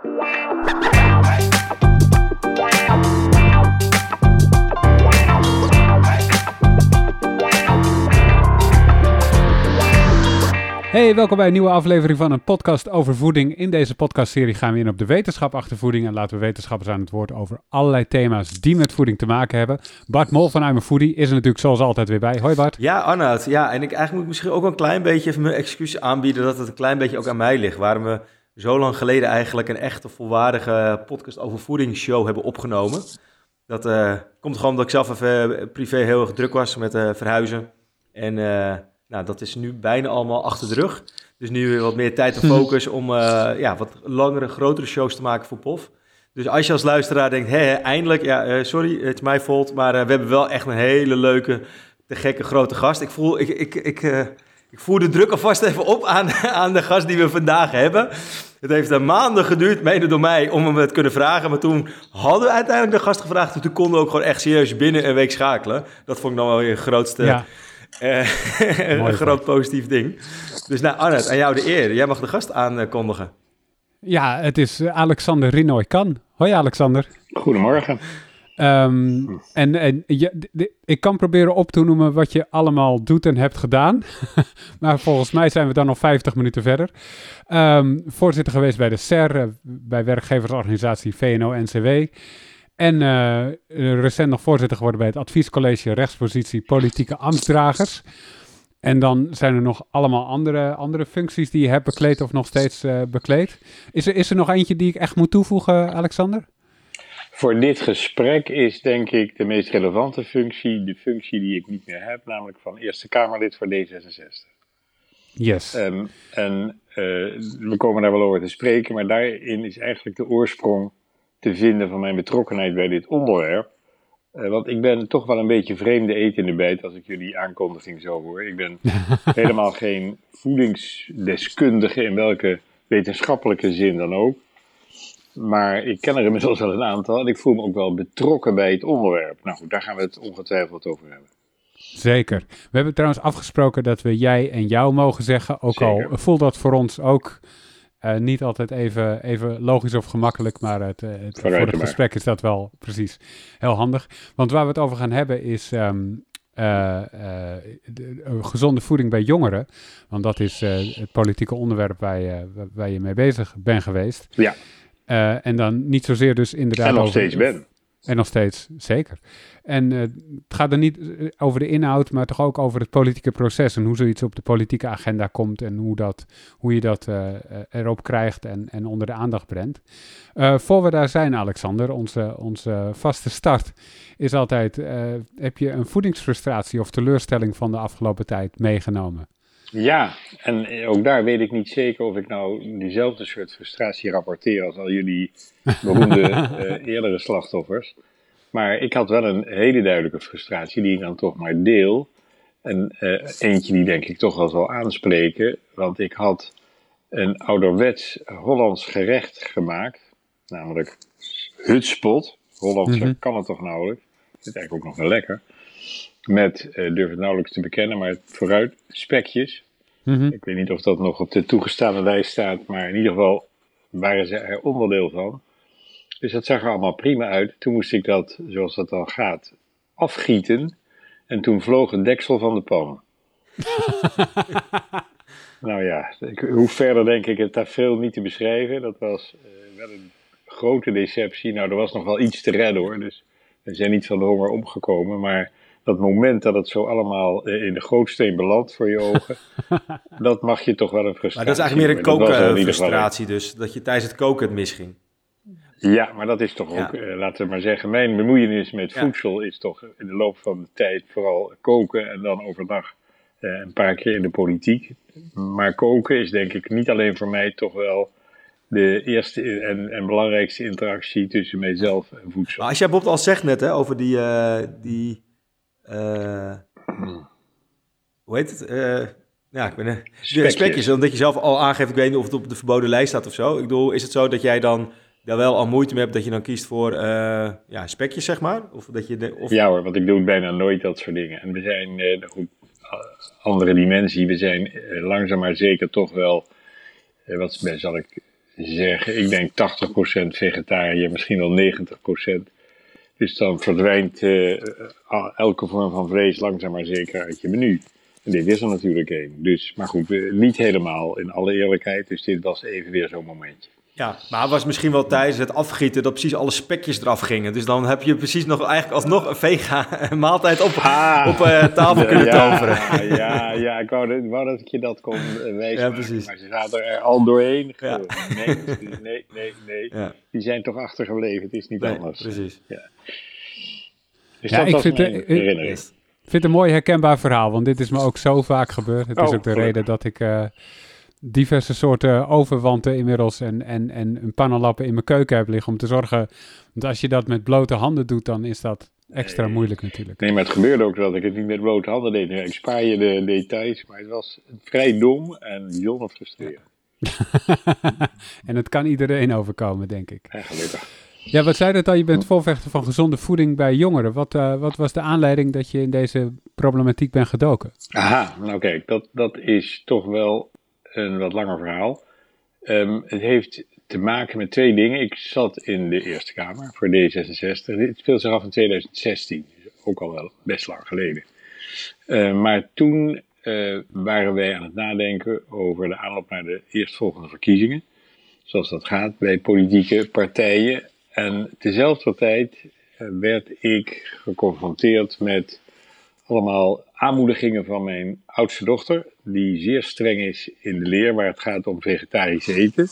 Hey, welkom bij een nieuwe aflevering van een podcast over voeding. In deze podcastserie gaan we in op de wetenschap achter voeding en laten we wetenschappers aan het woord over allerlei thema's die met voeding te maken hebben. Bart Mol van I'm Foodie is er natuurlijk zoals altijd weer bij. Hoi Bart. Ja, Arnoud. Ja, en ik eigenlijk moet misschien ook een klein beetje even mijn excuus aanbieden dat het een klein beetje ook aan mij ligt. Waarom we zo lang geleden eigenlijk een echte volwaardige podcast over voedingsshow hebben opgenomen. Dat uh, komt gewoon omdat ik zelf even eh, privé heel erg druk was met uh, verhuizen. En uh, nou, dat is nu bijna allemaal achter de rug. Dus nu weer wat meer tijd en focus om ja, wat langere, grotere shows te maken voor POF. Dus als je als luisteraar denkt, hé, eindelijk, ja, sorry, het is mijn fault, maar we hebben wel echt een hele leuke, te gekke grote gast. Ik voel, ik, ik, ik, ik voer de druk alvast even op aan, aan de gast die we vandaag hebben. Het heeft een maanden geduurd, mede door mij, om hem het kunnen vragen. Maar toen hadden we uiteindelijk de gast gevraagd. En toen konden we ook gewoon echt serieus binnen een week schakelen. Dat vond ik dan wel weer het grootste... Ja. Uh, een groot positief ding. Dus nou, Arnold, aan jou de eer. Jij mag de gast aankondigen. Ja, het is Alexander Rinoy Kan. Hoi Alexander. Goedemorgen. Um, en en ik kan proberen op te noemen wat je allemaal doet en hebt gedaan. maar volgens mij zijn we dan nog 50 minuten verder. Um, voorzitter geweest bij de SER, bij werkgeversorganisatie VNO-NCW. En uh, recent nog voorzitter geworden bij het adviescollege rechtspositie politieke ambtsdragers. En dan zijn er nog allemaal andere, andere functies die je hebt bekleed of nog steeds uh, bekleed. Is er, is er nog eentje die ik echt moet toevoegen, Alexander? Voor dit gesprek is denk ik de meest relevante functie de functie die ik niet meer heb, namelijk van Eerste Kamerlid voor D66. Yes. Um, en uh, we komen daar wel over te spreken, maar daarin is eigenlijk de oorsprong te vinden van mijn betrokkenheid bij dit onderwerp. Uh, want ik ben toch wel een beetje vreemde eten in de bijt als ik jullie aankondiging zo hoor. Ik ben helemaal geen voedingsdeskundige in welke wetenschappelijke zin dan ook. Maar ik ken er inmiddels wel een aantal en ik voel me ook wel betrokken bij het onderwerp. Nou goed, daar gaan we het ongetwijfeld over hebben. Zeker. We hebben trouwens afgesproken dat we jij en jou mogen zeggen. Ook Zeker. al voelt dat voor ons ook uh, niet altijd even, even logisch of gemakkelijk, maar het, het, voor het gesprek is dat wel precies heel handig. Want waar we het over gaan hebben is um, uh, uh, de, gezonde voeding bij jongeren. Want dat is het politieke onderwerp waar je, waar je mee bezig bent geweest. Ja. En dan niet zozeer dus inderdaad En nog over, steeds ben. En nog steeds, zeker. En uh, het gaat er niet over de inhoud, maar toch ook over het politieke proces en hoe zoiets op de politieke agenda komt en hoe, dat, hoe je dat uh, erop krijgt en, en onder de aandacht brengt. Uh, voor we daar zijn, Alexander, onze, onze vaste start is altijd, heb je een voedingsfrustratie of teleurstelling van de afgelopen tijd meegenomen? Ja, en ook daar weet ik niet zeker of ik nou diezelfde soort frustratie rapporteer als al jullie beroemde uh, eerdere slachtoffers. Maar ik had wel een hele duidelijke frustratie die ik dan toch maar deel. En uh, eentje die denk ik toch wel zal aanspreken, want ik had een ouderwets Hollands gerecht gemaakt, namelijk hutspot. Hollands mm -hmm. kan het toch nauwelijks. Het is eigenlijk ook nog wel lekker met, uh, durf het nauwelijks te bekennen, maar vooruit spekjes. Mm -hmm. Ik weet niet of dat nog op de toegestane lijst staat, maar in ieder geval waren ze er onderdeel van. Dus dat zag er allemaal prima uit. Toen moest ik dat, zoals dat dan gaat, afgieten. En toen vloog het deksel van de pan. nou ja, ik hoef verder denk ik het tafereel niet te beschrijven. Dat was uh, wel een grote deceptie. Nou, er was nog wel iets te redden hoor. Dus we zijn niet van de honger omgekomen. Maar dat moment dat het zo allemaal in de gootsteen belandt voor je ogen, dat mag je toch wel een frustratie Maar dat is eigenlijk meer een kookfrustratie dus, dat je tijdens het koken het misging. Ja, maar dat is toch ook, uh, laten we maar zeggen, mijn bemoeienis met ja. voedsel is toch in de loop van de tijd vooral koken en dan overdag uh, een paar keer in de politiek. Maar koken is denk ik niet alleen voor mij toch wel de eerste en, en belangrijkste interactie tussen mijzelf en voedsel. Maar als jij Bob al zegt net hè, over die, uh, die uh, hoe heet het? Uh, ja, ik ben spekjes. spekjes. Omdat je zelf al aangeeft, ik weet niet of het op de verboden lijst staat of zo. Ik bedoel, is het zo dat jij dan daar wel al moeite mee hebt dat je dan kiest voor uh, ja, spekjes, zeg maar? Of dat je de, of... Ja hoor, want ik doe bijna nooit dat soort dingen. En we zijn, uh, goed, andere dimensie, we zijn uh, langzaam maar zeker toch wel, wat zal ik zeggen. Ik denk 80% vegetariër, misschien wel 90%. Dus dan verdwijnt uh, elke vorm van vlees langzaam maar zeker uit je menu. En dit is er natuurlijk één. Dus, maar goed, niet helemaal in alle eerlijkheid. Dus dit was even weer zo'n momentje. Ja, maar het was misschien wel tijdens het afgieten dat precies alle spekjes eraf gingen. Dus dan heb je precies nog eigenlijk alsnog een vega maaltijd op, ah, op uh, tafel kunnen ja, toveren. Ja, ja, ik wou, wou dat ik je dat kon uh, wijzen. Ja, precies. Maar ze zaten er al doorheen. Ja. Nee, nee, nee, nee. Ja. Die zijn toch achtergebleven. Het is niet nee, anders. Precies. Ja, dus ja ik vind, het, ik vind het een mooi herkenbaar verhaal, want dit is me ook zo vaak gebeurd. Het is oh, ook de reden dat ik... Uh, diverse soorten overwanten inmiddels en, en, en een pannenlappen in mijn keuken heb liggen om te zorgen. Want als je dat met blote handen doet, dan is dat extra moeilijk natuurlijk. Nee, maar het gebeurde ook dat ik het niet met blote handen deed. Ik spaar je de details, maar het was vrij dom en bijzonder frustrerend. en het kan iedereen overkomen, denk ik. Ja, gelukkig. Ja, wat zei dat al? Je bent volvechter van gezonde voeding bij jongeren. Wat, uh, wat was de aanleiding dat je in deze problematiek bent gedoken? Aha, nou kijk, dat, dat is toch wel een wat langer verhaal. Um, het heeft te maken met twee dingen. Ik zat in de Eerste Kamer voor D66. Dit speelt zich af in 2016, dus ook al wel best lang geleden. Uh, maar toen uh, waren wij aan het nadenken over de aanloop naar de eerstvolgende verkiezingen. Zoals dat gaat bij politieke partijen. En tezelfde tijd uh, werd ik geconfronteerd met allemaal aanmoedigingen van mijn oudste dochter, die zeer streng is in de leer waar het gaat om vegetarisch eten.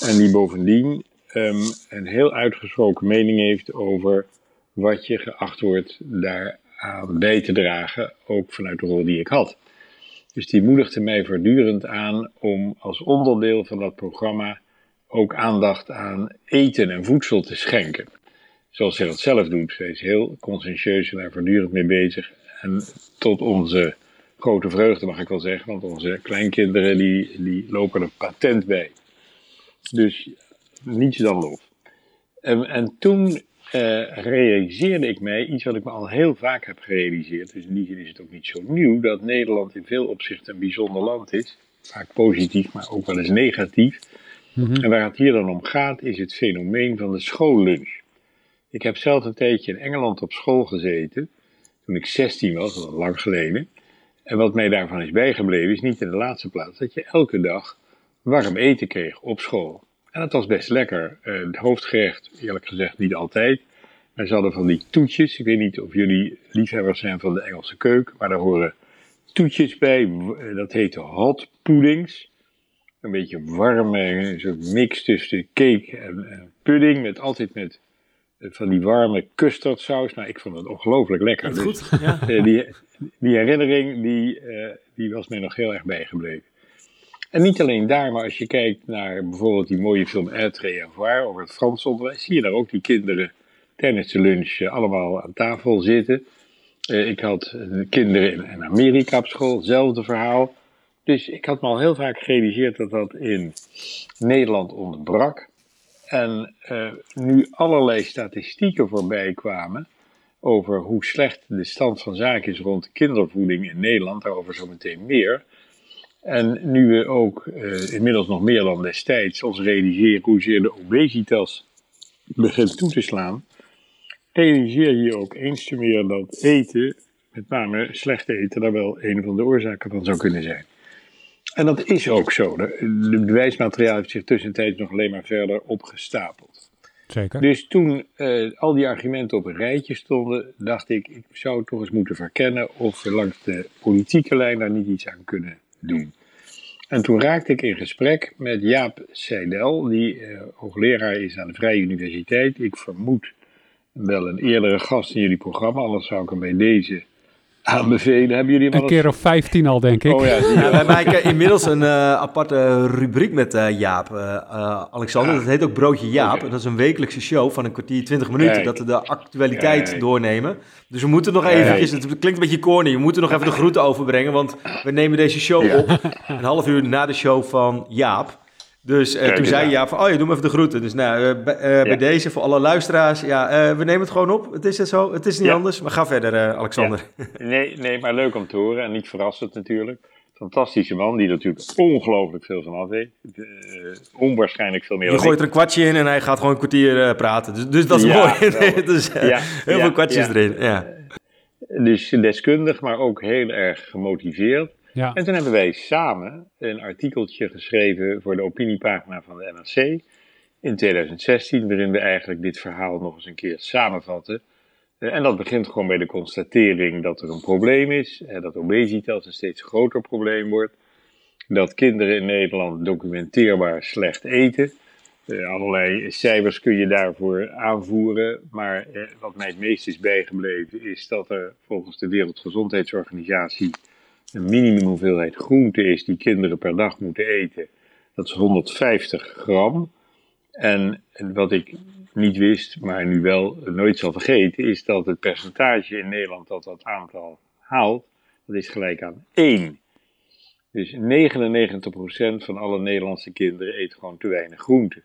En die bovendien um, een heel uitgesproken mening heeft over wat je geacht wordt daaraan bij te dragen, ook vanuit de rol die ik had. Dus die moedigde mij voortdurend aan om als onderdeel van dat programma ook aandacht aan eten en voedsel te schenken. Zoals zij dat zelf doet. Zij is heel conscientieus en daar voortdurend mee bezig. En tot onze grote vreugde mag ik wel zeggen, want onze kleinkinderen die, die lopen er patent bij. Dus niets dan lof. En, en toen uh, realiseerde ik mij iets wat ik me al heel vaak heb gerealiseerd. Dus in die zin is het ook niet zo nieuw dat Nederland in veel opzichten een bijzonder land is. Vaak positief, maar ook wel eens negatief. Mhm. En waar het hier dan om gaat, is het fenomeen van de schoollunch. Ik heb zelf een tijdje in Engeland op school gezeten toen ik 16 was, dat was lang geleden. En wat mij daarvan is bijgebleven, is niet in de laatste plaats dat je elke dag warm eten kreeg op school. En dat was best lekker. Uh, het hoofdgerecht, eerlijk gezegd, niet altijd. Maar ze hadden van die toetjes. Ik weet niet of jullie liefhebbers zijn van de Engelse keuken, maar daar horen toetjes bij. Eh, dat heette hot puddings. Een beetje warme, soort mix tussen cake en pudding, met altijd met van die warme custardsaus. Nou, ik vond het ongelooflijk lekker. Dus, goed, ja. Eh, die, die herinnering, die, uh, die was mij nog heel erg bijgebleven. En niet alleen daar, maar als je kijkt naar bijvoorbeeld die mooie film Aitre Avoir over het Frans onderwijs, zie je daar ook die kinderen tijdens de lunch uh, allemaal aan tafel zitten. Ik had kinderen in, in, Amerika op school, hetzelfde verhaal. Dus ik had me al heel vaak gerealiseerd dat dat in Nederland ontbrak. En uh, nu allerlei statistieken voorbij kwamen over hoe slecht de stand van zaken is rond de kindervoeding in Nederland, daarover zometeen meer. En nu we ook uh, inmiddels nog meer dan destijds ons realiseren hoezeer de obesitas begint toe te slaan, realiseer je ook eens te meer dat eten, met name slecht eten, daar wel een van de oorzaken van zou kunnen zijn. En dat is ook zo. De, bewijsmateriaal heeft zich tussentijds nog alleen maar verder opgestapeld. Zeker. Dus toen uh, al die argumenten op een rijtje stonden, dacht ik, ik zou toch eens moeten verkennen of we langs de politieke lijn daar niet iets aan kunnen doen. En toen raakte ik in gesprek met Jaap Seidel, die uh, hoogleraar is aan de Vrije Universiteit. Ik vermoed wel een eerdere gast in jullie programma, anders zou ik hem bij deze aanbevelen. Hebben jullie Een keer of 15 al, denk ik. Oh ja, ja wij maken inmiddels een uh, aparte rubriek met uh, Jaap, uh, Alexander. Dat heet ook Broodje Jaap. Okay. En dat is een wekelijkse show van een kwartier, 20 minuten. Kijk. Dat we de actualiteit Kijk. doornemen. Dus we moeten nog eventjes, het klinkt een beetje corny, we moeten nog even de groeten overbrengen. Want we nemen deze show ja. op een half uur na de show van Jaap. Dus uh, toen zei ja van, oh je doe me even de groeten. Dus nou, uh, bij, uh, ja. bij deze, voor alle luisteraars, ja, we nemen het gewoon op. Het is het zo, het is niet ja. anders. Maar ga verder, Alexander. Ja. Nee, nee, maar leuk om te horen en niet verrassend natuurlijk. Fantastische man die natuurlijk ongelooflijk veel van af weet. Onwaarschijnlijk veel meer. Je gooit er een kwartje in en hij gaat gewoon een kwartier praten. Dus, dus dat is Ja, mooi. dus, Ja, heel ja, veel kwartjes ja. erin. Ja. Dus deskundig, maar ook heel erg gemotiveerd. Ja. En toen hebben wij samen een artikeltje geschreven voor de opiniepagina van de NRC in 2016, waarin we eigenlijk dit verhaal nog eens een keer samenvatten. Eh, En dat begint gewoon bij de constatering dat er een probleem is, dat obesitas een steeds groter probleem wordt, dat kinderen in Nederland documenteerbaar slecht eten. Eh, allerlei cijfers kun je daarvoor aanvoeren, maar eh, wat mij het meest is bijgebleven is dat er volgens de Wereldgezondheidsorganisatie een minimumhoeveelheid groente is die kinderen per dag moeten eten. Dat is 150 gram. En wat ik niet wist, maar nu wel nooit zal vergeten, is dat het percentage in Nederland dat dat aantal haalt, dat is gelijk aan 1. Dus 99% van alle Nederlandse kinderen eet gewoon te weinig groente.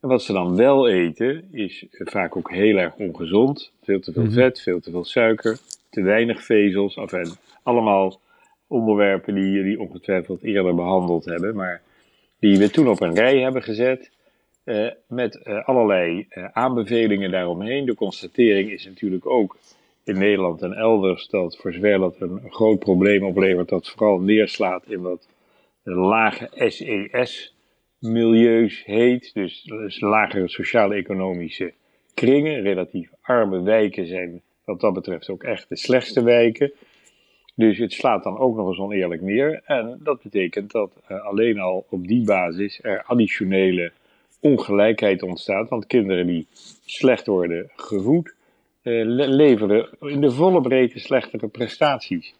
En wat ze dan wel eten, is vaak ook heel erg ongezond. Veel te veel Mhm. vet, veel te veel suiker, te weinig vezels. Enfin, allemaal onderwerpen die jullie ongetwijfeld eerder behandeld hebben, maar die we toen op een rij hebben gezet. eh, met eh, allerlei eh, aanbevelingen daaromheen. De constatering is natuurlijk ook in Nederland en elders dat voor zover een groot probleem oplevert, dat vooral neerslaat in wat lage SES-milieus heet. Dus, dus lagere sociaal-economische kringen. Relatief arme wijken zijn wat dat betreft ook echt de slechtste wijken. Dus het slaat dan ook nog eens oneerlijk neer. En dat betekent dat eh, alleen al op die basis er additionele ongelijkheid ontstaat. Want kinderen die slecht worden gevoed, eh, le- leveren in de volle breedte slechtere prestaties.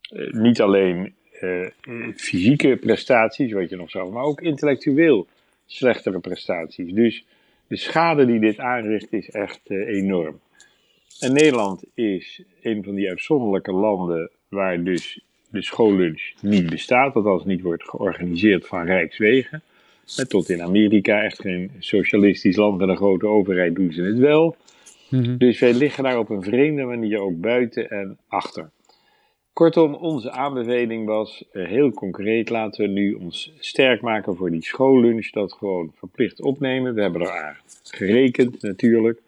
Eh, niet alleen fysieke prestaties, wat je nog zou, maar ook intellectueel slechtere prestaties. Dus de schade die dit aanricht is echt enorm. En Nederland is een van die uitzonderlijke landen waar dus de schoollunch niet bestaat, althans niet wordt georganiseerd van Rijkswegen. Eh, Tot in Amerika, echt geen socialistisch land met een grote overheid, doen ze het wel. Mhm. Dus wij liggen daar op een vreemde manier ook buiten en achter. Kortom, onze aanbeveling was eh, heel concreet: laten we nu ons sterk maken voor die schoollunch, dat gewoon verplicht opnemen. We hebben eraan gerekend natuurlijk.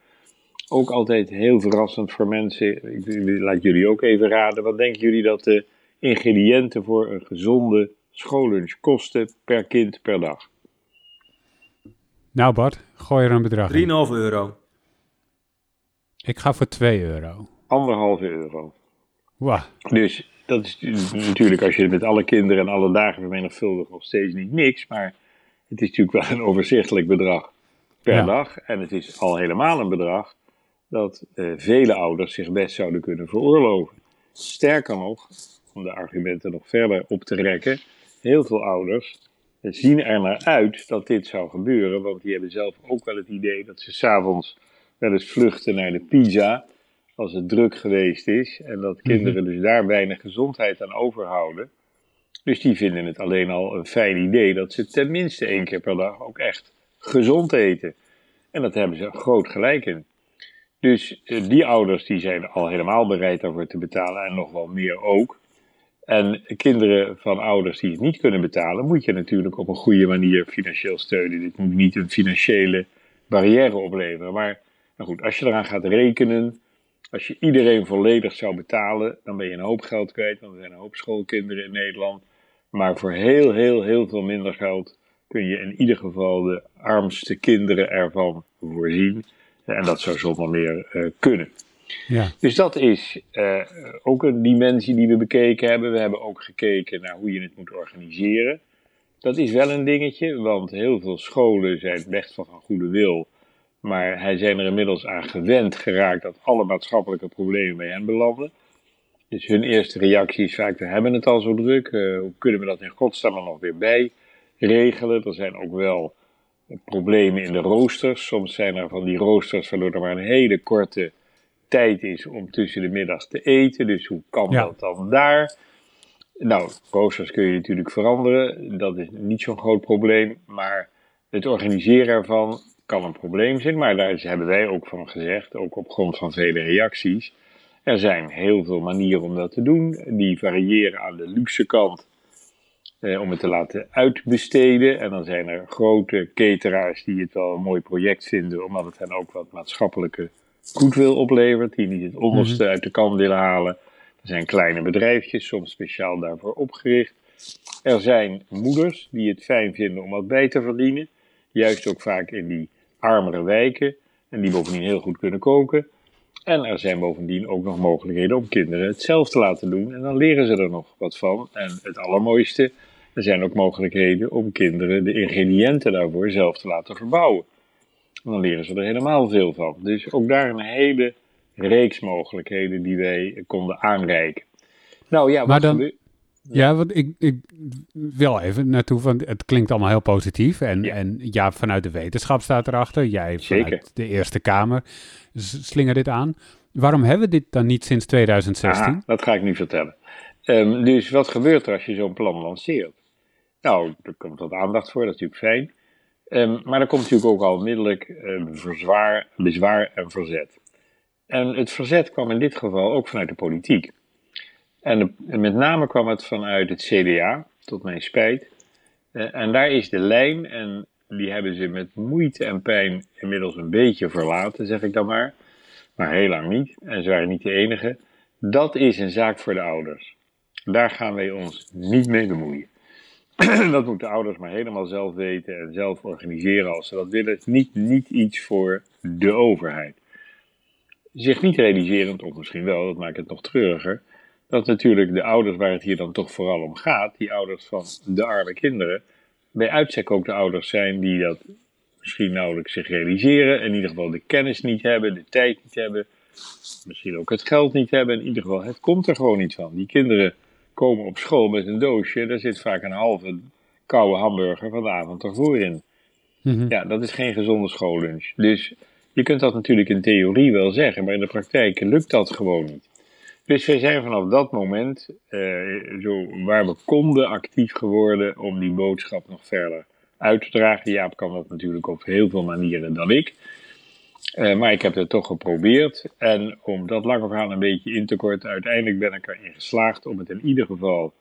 Ook altijd heel verrassend voor mensen. Ik laat jullie ook even raden. Wat denken jullie dat de ingrediënten voor een gezonde schoollunch kosten per kind per dag? Nou Bart, gooi er een bedrag 3,5 in. euro. Ik ga voor 2 euro. Anderhalve euro. Wauw. Dus dat is natuurlijk als je het met alle kinderen en alle dagen vermenigvuldigt nog steeds niet niks. Maar het is natuurlijk wel een overzichtelijk bedrag per Ja. dag. En het is al helemaal een bedrag dat eh, vele ouders zich best zouden kunnen veroorloven. Sterker nog, om de argumenten nog verder op te rekken, heel veel ouders zien er naar uit dat dit zou gebeuren. Want die hebben zelf ook wel het idee dat ze s'avonds wel eens vluchten naar de pizza als het druk geweest is en dat kinderen dus daar weinig gezondheid aan overhouden. Dus die vinden het alleen al een fijn idee dat ze tenminste één keer per dag ook echt gezond eten. En dat hebben ze groot gelijk in. Dus eh, die ouders die zijn al helemaal bereid daarvoor te betalen en nog wel meer ook. En kinderen van ouders die het niet kunnen betalen, moet je natuurlijk op een goede manier financieel steunen. Dit moet niet een financiële barrière opleveren. Maar nou goed, als je eraan gaat rekenen, als je iedereen volledig zou betalen, dan ben je een hoop geld kwijt, want er zijn een hoop schoolkinderen in Nederland. Maar voor heel, heel, heel veel minder geld kun je in ieder geval de armste kinderen ervan voorzien. En dat zou zonder meer eh, kunnen. Ja. Dus dat is eh, ook een dimensie die we bekeken hebben. We hebben ook gekeken naar hoe je het moet organiseren. Dat is wel een dingetje, want heel veel scholen zijn best wel van goede wil. Maar hij zijn er inmiddels aan gewend geraakt dat alle maatschappelijke problemen bij hen belanden. Dus hun eerste reactie is vaak, we hebben het al zo druk. eh, hoe kunnen we dat in godsnaam er nog weer bij regelen? Er zijn ook wel problemen in de roosters. Soms zijn er van die roosters waardoor er maar een hele korte tijd is om tussen de middags te eten. Dus hoe kan Ja. dat dan daar? Nou, roosters kun je natuurlijk veranderen. Dat is niet zo'n groot probleem. Maar het organiseren ervan kan een probleem zijn. Maar daar hebben wij ook van gezegd, ook op grond van vele reacties. Er zijn heel veel manieren om dat te doen. Die variëren aan de luxe kant eh, om het te laten uitbesteden. En dan zijn er grote cateraars die het wel een mooi project vinden, omdat het hen ook wat maatschappelijke goedwil oplevert, die niet het onderste uit de kan willen halen. Er zijn kleine bedrijfjes, soms speciaal daarvoor opgericht. Er zijn moeders die het fijn vinden om wat bij te verdienen, juist ook vaak in die armere wijken, en die bovendien heel goed kunnen koken. En er zijn bovendien ook nog mogelijkheden om kinderen het zelf te laten doen. En dan leren ze er nog wat van. En het allermooiste, er zijn ook mogelijkheden om kinderen de ingrediënten daarvoor zelf te laten verbouwen. En dan leren ze er helemaal veel van. Dus ook daar een hele reeks mogelijkheden die wij konden aanreiken. Nou ja, maar dan, ja, want ik, ik wil even naartoe, want het klinkt allemaal heel positief. En ja, en ja vanuit de wetenschap staat erachter. Jij vanuit de Eerste Kamer slinger dit aan. Waarom hebben we dit dan niet sinds 2016? Aha, dat ga ik nu vertellen. Um, dus wat gebeurt er als je zo'n plan lanceert? Nou, er komt wat aandacht voor, dat is natuurlijk fijn. Um, maar er komt natuurlijk ook al onmiddellijk um, bezwaar en verzet. En het verzet kwam in dit geval ook vanuit de politiek. En, met name kwam het vanuit het CDA, tot mijn spijt. Uh, en daar is de lijn, en die hebben ze met moeite en pijn inmiddels een beetje verlaten, zeg ik dan maar. Maar heel lang niet. En ze waren niet de enige. Dat is een zaak voor de ouders. Daar gaan wij ons niet mee bemoeien. dat moeten ouders maar helemaal zelf weten en zelf organiseren als ze dat willen. Niet, niet iets voor de overheid. Zich niet realiserend, of misschien wel, dat maakt het nog treuriger, dat natuurlijk de ouders waar het hier dan toch vooral om gaat, die ouders van de arme kinderen, bij uitstek ook de ouders zijn die dat misschien nauwelijks zich realiseren, in ieder geval de kennis niet hebben, de tijd niet hebben, misschien ook het geld niet hebben, in ieder geval het komt er gewoon niet van. Die kinderen komen op school met een doosje, daar zit vaak een halve koude hamburger van de avond ervoor in. Mhm. Ja, dat is geen gezonde schoollunch. Dus je kunt dat natuurlijk in theorie wel zeggen, maar in de praktijk lukt dat gewoon niet. Dus wij zijn vanaf dat moment, uh, zo waar we konden, actief geworden om die boodschap nog verder uit te dragen. Jaap kan dat natuurlijk op heel veel manieren dan ik. Uh, maar ik heb het toch geprobeerd. En om dat lange verhaal een beetje in te korten, uiteindelijk ben ik erin geslaagd om het in ieder geval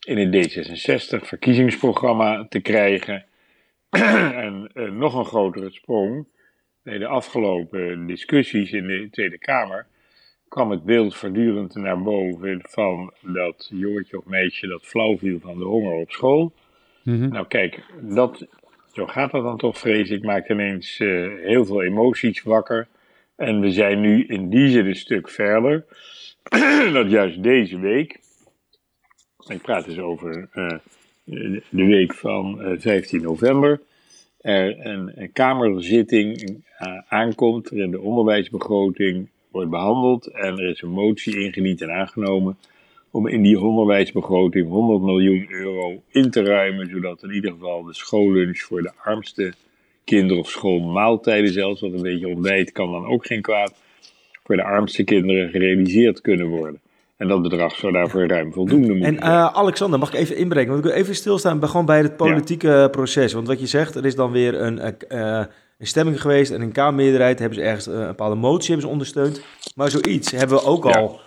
in het D66-verkiezingsprogramma te krijgen. en uh, nog een grotere sprong. Bij de afgelopen discussies in de Tweede Kamer kwam het beeld voortdurend naar boven van dat jongetje of meisje dat flauw viel van de honger op school. Mhm. Nou kijk, dat, zo gaat dat dan toch vrees ik, maakt ineens uh, heel veel emoties wakker. En we zijn nu in die zin een stuk verder. dat juist deze week, ik praat dus over uh, de week van uh, 15 november, er een, kamerzitting aankomt waarin de onderwijsbegroting wordt behandeld en er is een motie ingediend en aangenomen om in die onderwijsbegroting 100 miljoen euro in te ruimen, zodat in ieder geval de schoollunch voor de armste kinderen of schoolmaaltijden zelfs, wat een beetje ontbijt kan dan ook geen kwaad, voor de armste kinderen gerealiseerd kunnen worden. En dat bedrag zou daarvoor ruim voldoende moeten En uh, Alexander, mag ik even inbreken? Want ik wil even stilstaan bij, gewoon bij het politieke proces. Want wat je zegt, er is dan weer een, uh, een stemming geweest en een Kamermeerderheid hebben ze ergens een bepaalde motie hebben ze ondersteund. Maar zoiets hebben we ook al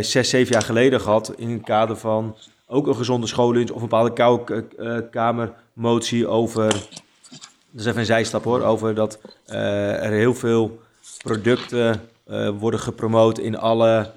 zes, zeven jaar geleden gehad in het kader van ook een gezonde schoollunch of een bepaalde koude uh, kamermotie over, dat is even een zijstap hoor, over dat uh, er heel veel producten worden gepromoot in alle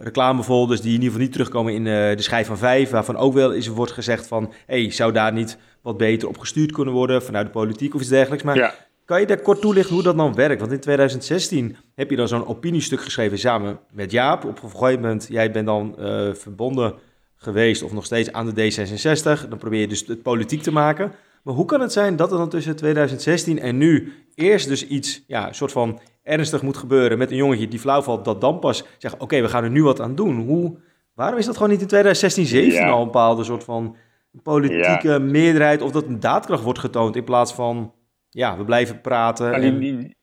reclamefolders die in ieder geval niet terugkomen in de schijf van vijf, waarvan ook wel eens wordt gezegd van, hey, zou daar niet wat beter op gestuurd kunnen worden vanuit de politiek of iets dergelijks. Maar. Kan je daar kort toelichten hoe dat dan werkt? Want in 2016 heb je dan zo'n opiniestuk geschreven samen met Jaap. Op een gegeven moment, jij bent dan uh, verbonden geweest of nog steeds aan de D66. Dan probeer je dus het politiek te maken. Maar hoe kan het zijn dat er dan tussen 2016 en nu eerst dus iets, ja, soort van ernstig moet gebeuren met een jongetje die flauw valt, dat dan pas zegt, oké, we gaan er nu wat aan doen. Hoe, waarom is dat gewoon niet in 2016, 17 al een bepaalde soort van politieke meerderheid of dat een daadkracht wordt getoond in plaats van ja, we blijven praten. Die,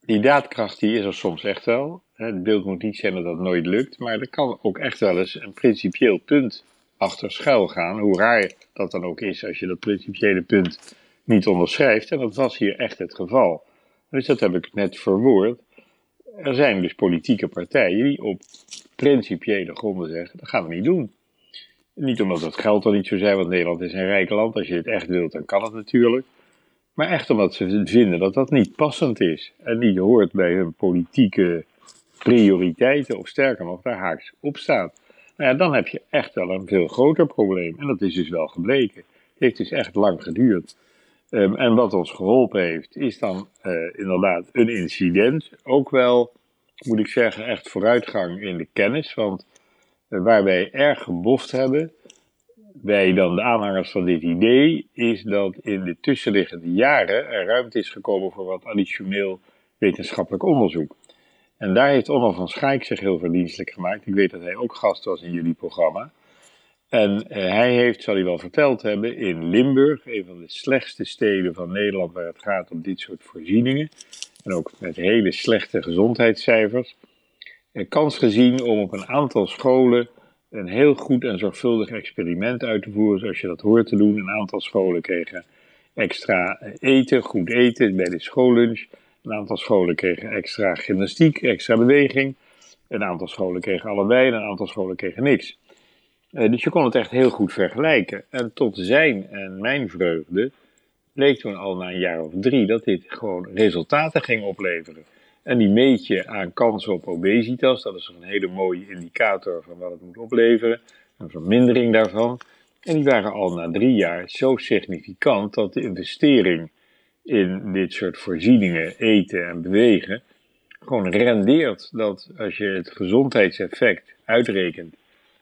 die, daadkracht die is er soms echt wel. Het beeld moet niet zijn dat dat nooit lukt, maar er kan ook echt wel eens een principieel punt achter schuil gaan. Hoe raar dat dan ook is als je dat principiële punt niet onderschrijft. En dat was hier echt het geval. Dus dat heb ik net verwoord. Er zijn dus politieke partijen die op principiële gronden zeggen: dat gaan we niet doen. Niet omdat het geld er niet zo zijn, want Nederland is een rijk land. Als je het echt wilt, dan kan het natuurlijk. Maar echt omdat ze vinden dat dat niet passend is. En niet hoort bij hun politieke prioriteiten, of sterker nog, daar haaks op staat. Nou ja, dan heb je echt wel een veel groter probleem. En dat is dus wel gebleken. Het heeft dus echt lang geduurd. Ehm, en wat ons geholpen heeft, is dan uh, inderdaad een incident. Ook wel, moet ik zeggen, echt vooruitgang in de kennis. Want uh, waar wij erg geboft hebben, wij dan de aanhangers van dit idee, is dat in de tussenliggende jaren er ruimte is gekomen voor wat additioneel wetenschappelijk onderzoek. En daar heeft Onno van Schaik zich heel verdienstelijk gemaakt. Ik weet dat hij ook gast was in jullie programma. En eh, hij heeft, zal hij wel verteld hebben, in Limburg, een van de slechtste steden van Nederland waar het gaat om dit soort voorzieningen, en ook met hele slechte gezondheidscijfers, kans gezien om op een aantal scholen een heel goed en zorgvuldig experiment uit te voeren, zoals je dat hoort te doen. Een aantal scholen kregen extra eten, goed eten bij de schoollunch. Een aantal scholen kregen extra gymnastiek, extra beweging. Een aantal scholen kregen allebei en een aantal scholen kregen niks. Uh, dus je kon het echt heel goed vergelijken. En tot zijn en mijn vreugde bleek toen al na een jaar of drie dat dit gewoon resultaten ging opleveren. En die meet je aan kans op obesitas. Dat is een hele mooie indicator van wat het moet opleveren. Een vermindering daarvan. En die waren al na drie jaar zo significant dat de investering in dit soort voorzieningen, eten en bewegen, gewoon rendeert dat als je het gezondheidseffect uitrekent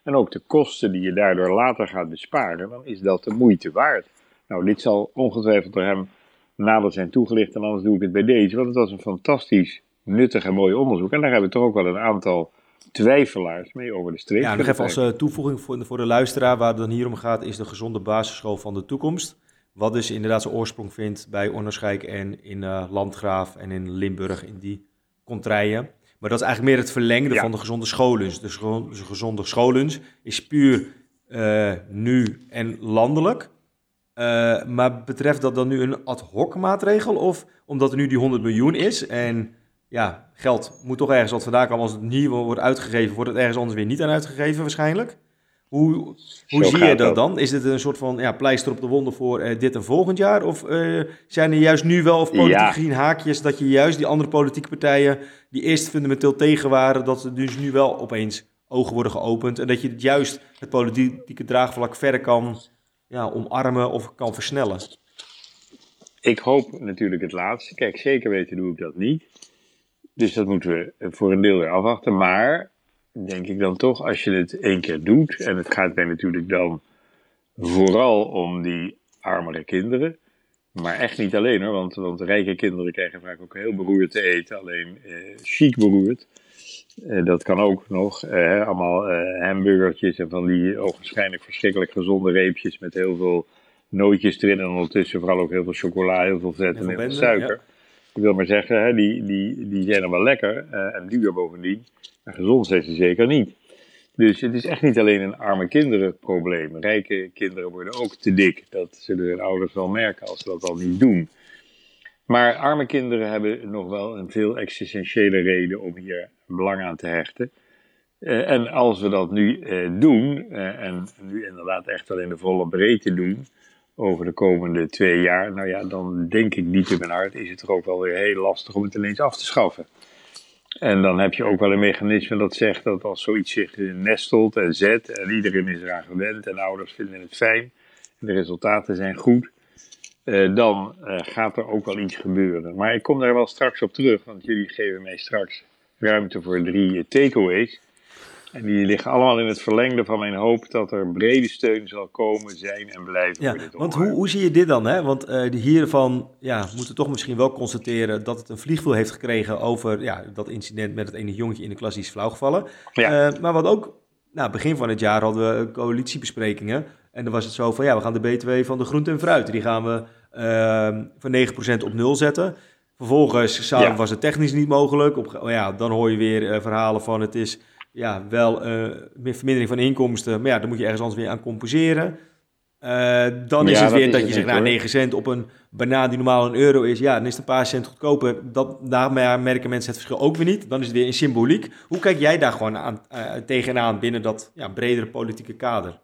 en ook de kosten die je daardoor later gaat besparen, dan is dat de moeite waard. Nou, dit zal ongetwijfeld door hem nader zijn toegelicht en anders doe ik het bij deze, want het was een fantastisch nuttig en mooi onderzoek. En daar hebben we toch ook wel een aantal twijfelaars mee over de streep. Ja, nog even als uh, toevoeging voor, voor de luisteraar, waar het dan hier om gaat, is de gezonde basisschool van de toekomst. Wat dus inderdaad zijn oorsprong vindt bij Onderscheik en in uh, Landgraaf en in Limburg, in die contraien. Maar dat is eigenlijk meer het verlengde van de gezonde schoollunch. Dus de gezonde schoollunch is puur uh, nu en landelijk. Maar betreft dat dan nu een ad hoc maatregel? Of omdat er nu die 100 miljoen is en ja, geld moet toch ergens wat vandaan komen. Als het niet wordt uitgegeven, wordt het ergens anders weer niet aan uitgegeven waarschijnlijk. Hoe, hoe zie je dat, dan? Is dit een soort van ja, pleister op de wonden voor uh, dit en volgend jaar? Of uh, zijn er juist nu wel, of politiek ja. gezien, haakjes dat je juist die andere politieke partijen, die eerst fundamenteel tegen waren, dat er dus nu wel opeens ogen worden geopend en dat je het juist het politieke draagvlak verder kan ja, omarmen of kan versnellen? Ik hoop natuurlijk het laatste. Kijk, zeker weten doe ik dat niet. Dus dat moeten we voor een deel weer afwachten. Maar denk ik dan toch, als je het één keer doet, en het gaat mij natuurlijk dan vooral om die armere kinderen, maar echt niet alleen hoor, want, want rijke kinderen krijgen vaak ook heel beroerd te eten, alleen eh, chic beroerd. Eh, dat kan ook nog. Eh, allemaal eh, hamburgertjes en van die ogenschijnlijk verschrikkelijk gezonde reepjes met heel veel nootjes erin en ondertussen vooral ook heel veel chocola, heel veel vet en heel veel suiker. Ik wil maar zeggen, hè, die, die, die zijn dan wel lekker uh, en duur bovendien. Maar gezond zijn ze zeker niet. Dus het is echt niet alleen een arme kinderen probleem. Rijke kinderen worden ook te dik. Dat zullen hun ouders wel merken als ze dat al niet doen. Maar arme kinderen hebben nog wel een veel existentiële reden om hier belang aan te hechten. Uh, en als we dat nu uh, doen, en nu inderdaad echt wel in de volle breedte doen, over de komende twee jaar, nou ja, dan denk ik niet in mijn hart, is het toch ook wel weer heel lastig om het ineens af te schaffen. En dan heb je ook wel een mechanisme dat zegt dat als zoiets zich nestelt en zet en iedereen is eraan gewend en ouders vinden het fijn en de resultaten zijn goed, eh, dan eh, gaat er ook wel iets gebeuren. Maar ik kom daar wel straks op terug, want jullie geven mij straks ruimte voor drie takeaways. En die liggen allemaal in het verlengde van mijn hoop dat er brede steun zal komen, zijn en blijven. Ja, voor dit want hoe, hoe zie je dit dan? Hè? Want uh, hiervan ja, moeten we toch misschien wel constateren dat het een vliegwiel heeft gekregen over ja, dat incident met het ene jongetje in de klas die is flauwgevallen. Ja. Uh, maar wat ook, nou, begin van het jaar hadden we coalitiebesprekingen. En dan was het zo van, ja, we gaan de BTW van de groente en fruit, die gaan we uh, van 9% op nul zetten. Vervolgens was het technisch niet mogelijk. Op, oh ja, dan hoor je weer verhalen van het is ja, wel uh, vermindering van inkomsten. Maar ja, dan moet je ergens anders weer aan compenseren. Uh, dan is ja, het weer dat, dat je zegt, nou, 9 cent op een banaan die normaal een euro is. Ja, dan is het een paar cent goedkoper. Dat, daar merken mensen het verschil ook weer niet. Dan is het weer in symboliek. Hoe kijk jij daar gewoon aan, uh, tegenaan binnen dat ja, bredere politieke kader?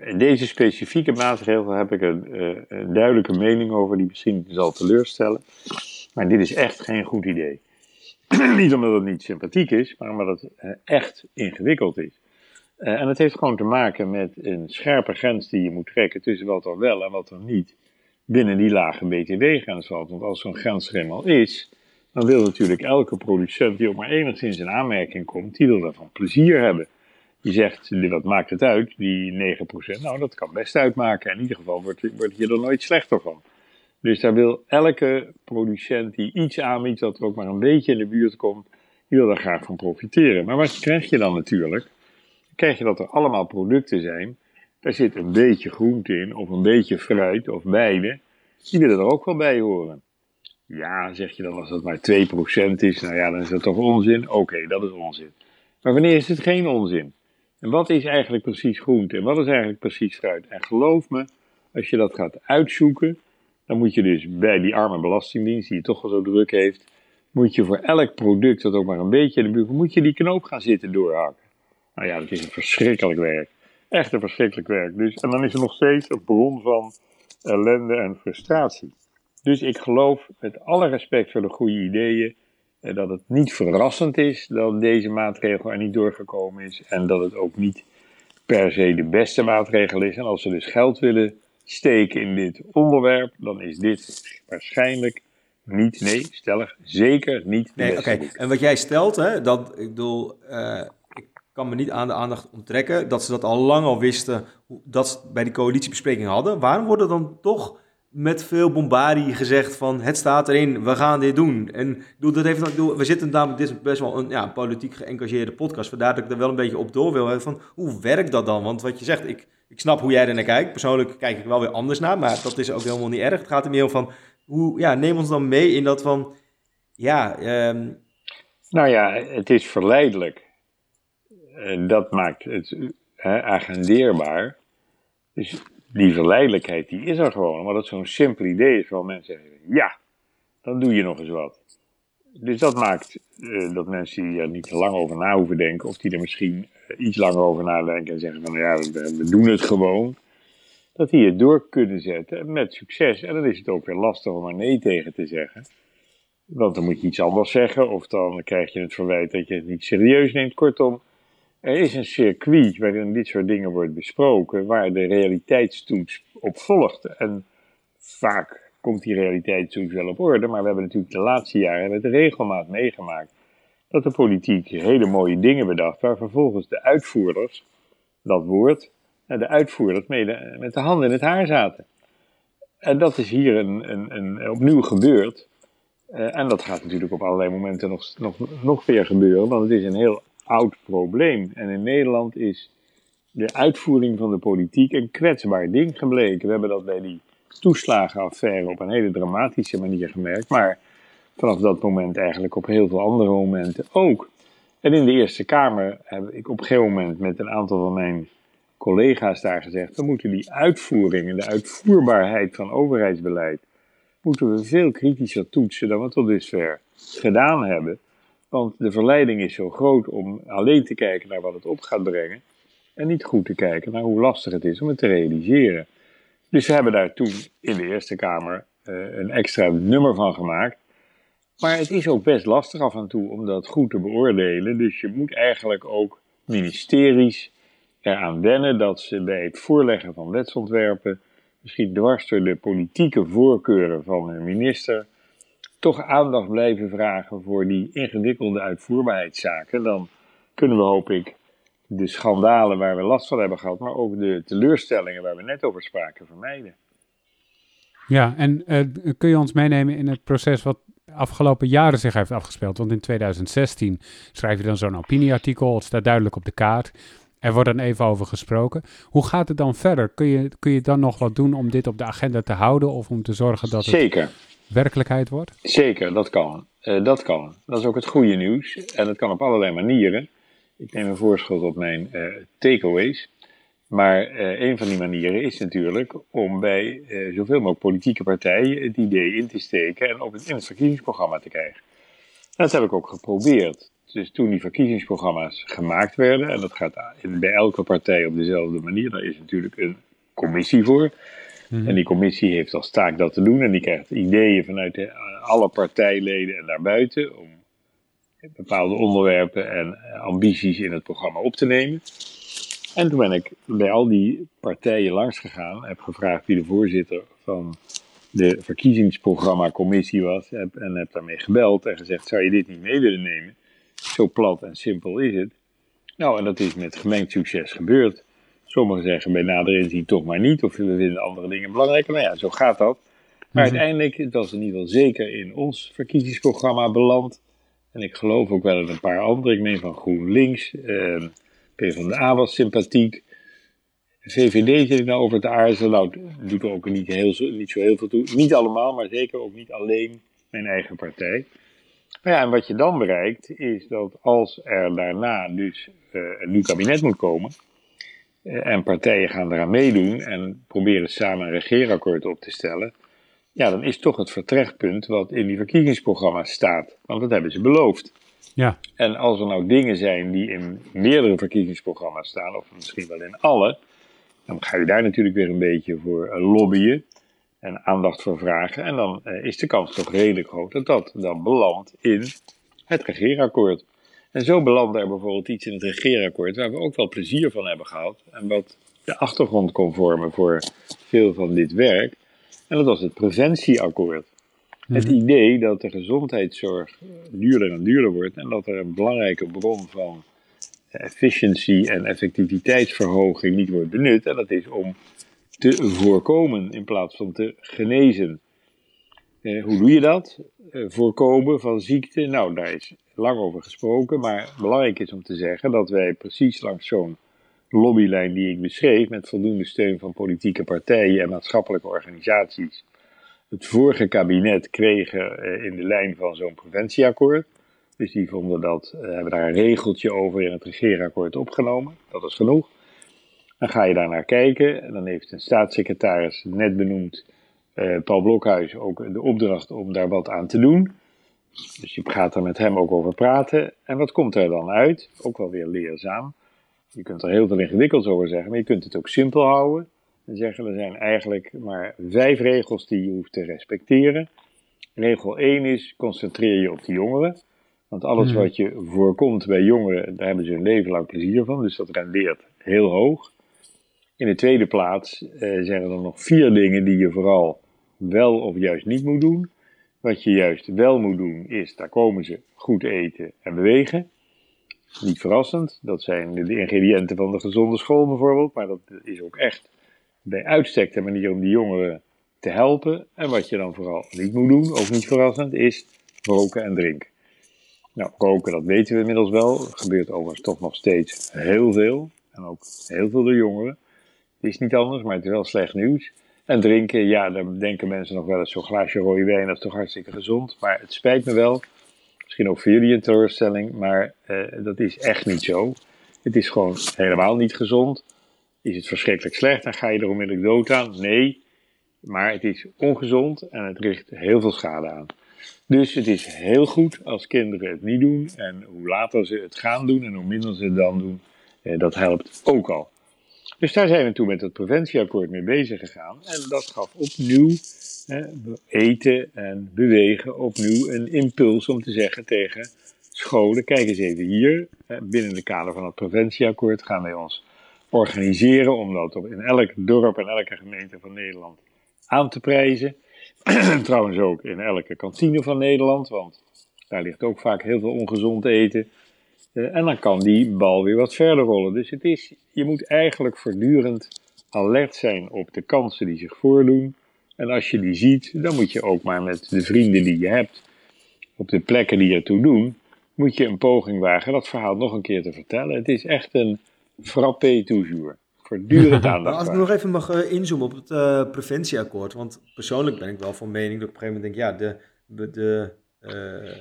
in deze specifieke maatregel heb ik een, een, duidelijke mening over die misschien zal teleurstellen. Maar dit is echt geen goed idee. niet omdat het niet sympathiek is, maar omdat het echt ingewikkeld is. en het heeft gewoon te maken met een scherpe grens die je moet trekken tussen wat er wel en wat er niet binnen die lage btw-grens valt. Want als zo'n grens er eenmaal is, dan wil natuurlijk elke producent die ook maar enigszins in aanmerking komt, die wil daarvan plezier hebben. Je zegt, wat maakt het uit, die 9%? Nou, dat kan best uitmaken. In ieder geval wordt, wordt je er nooit slechter van. Dus daar wil elke producent die iets aanbiedt dat er ook maar een beetje in de buurt komt, die wil daar graag van profiteren. Maar wat krijg je dan natuurlijk? Dan krijg je dat er allemaal producten zijn daar zit een beetje groente in, of een beetje fruit, of beide. Die willen er ook wel bij horen. Ja, zeg je dan als dat maar 2% is, nou ja, dan is dat toch onzin? Oké, dat is onzin. Maar wanneer is het geen onzin? En wat is eigenlijk precies groente en wat is eigenlijk precies fruit? En geloof me, als je dat gaat uitzoeken, dan moet je dus bij die arme belastingdienst, die het toch wel zo druk heeft, moet je voor elk product dat ook maar een beetje in de buurt, moet je die knoop gaan zitten doorhakken. Nou ja, dat is een verschrikkelijk werk. Echt een verschrikkelijk werk. Dus, en dan is er nog steeds een bron van ellende en frustratie. Dus ik geloof met alle respect voor de goede ideeën eh, dat het niet verrassend is dat deze maatregel er niet doorgekomen is en dat het ook niet per se de beste maatregel is. En als ze dus geld willen steken in dit onderwerp, dan is dit waarschijnlijk niet, nee, stellig, zeker niet nee, Oké, en wat jij stelt, hè, dat, ik bedoel, uh, kan me niet aan de aandacht onttrekken dat ze dat al lang al wisten dat ze bij die coalitiebespreking hadden. Waarom wordt er dan toch met veel bombardie gezegd van het staat erin, we gaan dit doen. En doe, dat heeft, doe, we zitten namelijk, dit is best wel een ja, politiek geëngageerde podcast, vandaar dat ik er wel een beetje op door wil. Van, hoe werkt dat dan? Want wat je zegt, ik, ik snap hoe jij er naar kijkt. Persoonlijk kijk ik wel weer anders naar, maar dat is ook helemaal niet erg. Het gaat er meer om van, hoe, ja, neem ons dan mee in dat van, ja... Um... Nou ja, het is verleidelijk dat maakt het hè, agendeerbaar. Dus die verleidelijkheid die is er gewoon, omdat het zo'n simpel idee is waar mensen zeggen, ja, dan doe je nog eens wat. Dus dat maakt uh, dat mensen die er niet te lang over na hoeven denken, of die er misschien uh, iets langer over nadenken en zeggen van ja, we, we, doen het gewoon, dat die het door kunnen zetten met succes. En dan is het ook weer lastig om er nee tegen te zeggen. Want dan moet je iets anders zeggen, of dan krijg je het verwijt dat je het niet serieus neemt. Kortom, er is een circuit waarin dit soort dingen wordt besproken, waar de realiteitstoets op volgt. En vaak komt die realiteitstoets wel op orde, maar we hebben natuurlijk de laatste jaren de regelmaat meegemaakt dat de politiek hele mooie dingen bedacht, waar vervolgens de uitvoerders, dat woord, de uitvoerders met de handen in het haar zaten. En dat is hier een, een, een opnieuw gebeurd. Uh, en dat gaat natuurlijk op allerlei momenten nog, nog, nog weer gebeuren, want het is een heel oud probleem. En in Nederland is de uitvoering van de politiek een kwetsbaar ding gebleken. We hebben dat bij die toeslagenaffaire op een hele dramatische manier gemerkt, maar vanaf dat moment eigenlijk op heel veel andere momenten ook. En in de Eerste Kamer heb ik op een gegeven moment met een aantal van mijn collega's daar gezegd, we moeten die uitvoering en de uitvoerbaarheid van overheidsbeleid, moeten we veel kritischer toetsen dan we tot dusver gedaan hebben. Want de verleiding is zo groot om alleen te kijken naar wat het op gaat brengen. En niet goed te kijken naar hoe lastig het is om het te realiseren. Dus we hebben daar toen in de Eerste Kamer uh, een extra nummer van gemaakt. Maar het is ook best lastig af en toe om dat goed te beoordelen. Dus je moet eigenlijk ook ministeries eraan wennen dat ze bij het voorleggen van wetsontwerpen, misschien dwars door de politieke voorkeuren van een minister, toch aandacht blijven vragen voor die ingewikkelde uitvoerbaarheidszaken, dan kunnen we, hoop ik, de schandalen waar we last van hebben gehad, maar ook de teleurstellingen waar we net over spraken, vermijden. Ja, en uh, kun je ons meenemen in het proces wat afgelopen jaren zich heeft afgespeeld? Want in 2016 schrijf je dan zo'n opinieartikel, het staat duidelijk op de kaart. Er wordt dan even over gesproken. Hoe gaat het dan verder? Kun je, kun je dan nog wat doen om dit op de agenda te houden of om te zorgen dat het... Zeker werkelijkheid wordt? Zeker, dat kan. Uh, dat kan. Dat is ook het goede nieuws. En dat kan op allerlei manieren. Ik neem een voorschot op mijn uh, takeaways. Maar uh, een van die manieren is natuurlijk om bij zoveel mogelijk politieke partijen het idee in te steken en op het, in het verkiezingsprogramma te krijgen. Dat heb ik ook geprobeerd. dus toen die verkiezingsprogramma's gemaakt werden, en dat gaat bij elke partij op dezelfde manier, daar is natuurlijk een commissie voor. Mhm. En die commissie heeft als taak dat te doen en die krijgt ideeën vanuit de, alle partijleden en daarbuiten om bepaalde onderwerpen en ambities in het programma op te nemen. En toen ben ik bij al die partijen langs gegaan, heb gevraagd wie de voorzitter van de verkiezingsprogramma-commissie was en heb daarmee gebeld en gezegd: zou je dit niet mee willen nemen? Zo plat en simpel is het. Nou, en dat is met gemengd succes gebeurd. Sommigen zeggen bij nader inzien toch maar niet, of we vinden andere dingen belangrijker. Nou ja, zo gaat dat. Maar mhm. uiteindelijk, het was in ieder geval zeker in ons verkiezingsprogramma beland. En ik geloof ook wel in een paar andere. Ik meen van GroenLinks, eh, PvdA was sympathiek. VVD zit ik nou over te aarzelen. Nou, doet er ook niet, heel, niet zo heel veel toe. Niet allemaal, maar zeker ook niet alleen mijn eigen partij. Maar ja, en wat je dan bereikt, is dat als er daarna dus uh, een nieuw kabinet moet komen, uh, en partijen gaan eraan meedoen en proberen samen een regeerakkoord op te stellen, ja, dan is toch het vertrekpunt wat in die verkiezingsprogramma's staat. Want dat hebben ze beloofd. Ja. En als er nou dingen zijn die in meerdere verkiezingsprogramma's staan, of misschien wel in alle, dan ga je daar natuurlijk weer een beetje voor eh, lobbyen en aandacht voor vragen. En dan eh, is de kans toch redelijk groot dat dat dan belandt in het regeerakkoord. En zo belandde er bijvoorbeeld iets in het regeerakkoord waar we ook wel plezier van hebben gehad. En wat de achtergrond kon vormen voor veel van dit werk. En dat was het preventieakkoord. Het mhm. idee dat de gezondheidszorg duurder en duurder wordt en dat er een belangrijke bron van efficiëntie en effectiviteitsverhoging niet wordt benut. En dat is om te voorkomen in plaats van te genezen. Eh, hoe doe je dat? Eh, voorkomen van ziekte. Nou, daar is lang over gesproken, maar belangrijk is om te zeggen dat wij precies langs zo'n lobbylijn die ik beschreef, met voldoende steun van politieke partijen en maatschappelijke organisaties, het vorige kabinet kregen eh, in de lijn van zo'n preventieakkoord. Dus die vonden dat, uh, hebben daar een regeltje over in het regeerakkoord opgenomen. Dat is genoeg. Dan ga je daar naar kijken. En dan heeft een staatssecretaris net benoemd, uh, Paul Blokhuis, ook de opdracht om daar wat aan te doen. Dus je gaat er met hem ook over praten. En wat komt er dan uit? Ook wel weer leerzaam. Je kunt er heel veel ingewikkelds over zeggen, maar je kunt het ook simpel houden. En zeggen, er zijn eigenlijk maar vijf regels die je hoeft te respecteren. Regel 1 is, concentreer je op de jongeren. Want alles hmm. wat je voorkomt bij jongeren, daar hebben ze een leven lang plezier van. Dus dat rendeert heel hoog. In de tweede plaats eh, zijn er dan nog vier dingen die je vooral wel of juist niet moet doen. Wat je juist wel moet doen is, daar komen ze, goed eten en bewegen. Niet verrassend, dat zijn de ingrediënten van de gezonde school bijvoorbeeld. Maar dat is ook echt bij uitstek de manier om die jongeren te helpen. En wat je dan vooral niet moet doen, ook niet verrassend, is roken en drinken. Nou, roken, dat weten we inmiddels wel. Er gebeurt overigens toch nog steeds heel veel. En ook heel veel door jongeren. Het is niet anders, maar het is wel slecht nieuws. En drinken, ja, daar denken mensen nog wel eens zo'n glaasje rode wijn, dat is toch hartstikke gezond. Maar het spijt me wel, misschien ook voor jullie een teleurstelling, maar eh, dat is echt niet zo. Het is gewoon helemaal niet gezond. Is het verschrikkelijk slecht, dan ga je er onmiddellijk dood aan? Nee, maar het is ongezond en het richt heel veel schade aan. Dus het is heel goed als kinderen het niet doen. En hoe later ze het gaan doen en hoe minder ze het dan doen, eh, dat helpt ook al. Dus daar zijn we toen met het preventieakkoord mee bezig gegaan. En dat gaf opnieuw eten en bewegen opnieuw een impuls om te zeggen tegen scholen: kijk eens even hier. Binnen de kader van het preventieakkoord gaan wij ons organiseren om dat in elk dorp en elke gemeente van Nederland aan te prijzen. Trouwens ook in elke kantine van Nederland, want daar ligt ook vaak heel veel ongezond eten. Uh, en dan kan die bal weer wat verder rollen. Dus het is, je moet eigenlijk voortdurend alert zijn op de kansen die zich voordoen. En als je die ziet, dan moet je ook maar met de vrienden die je hebt, op de plekken die ertoe doen, moet je een poging wagen dat verhaal nog een keer te vertellen. Het is echt een frappé toujours voortdurend aandacht. Als ik nog even mag uh, inzoomen op het uh, preventieakkoord. Want persoonlijk ben ik wel van mening dat ik op een gegeven moment denk, ja, de, de, uh,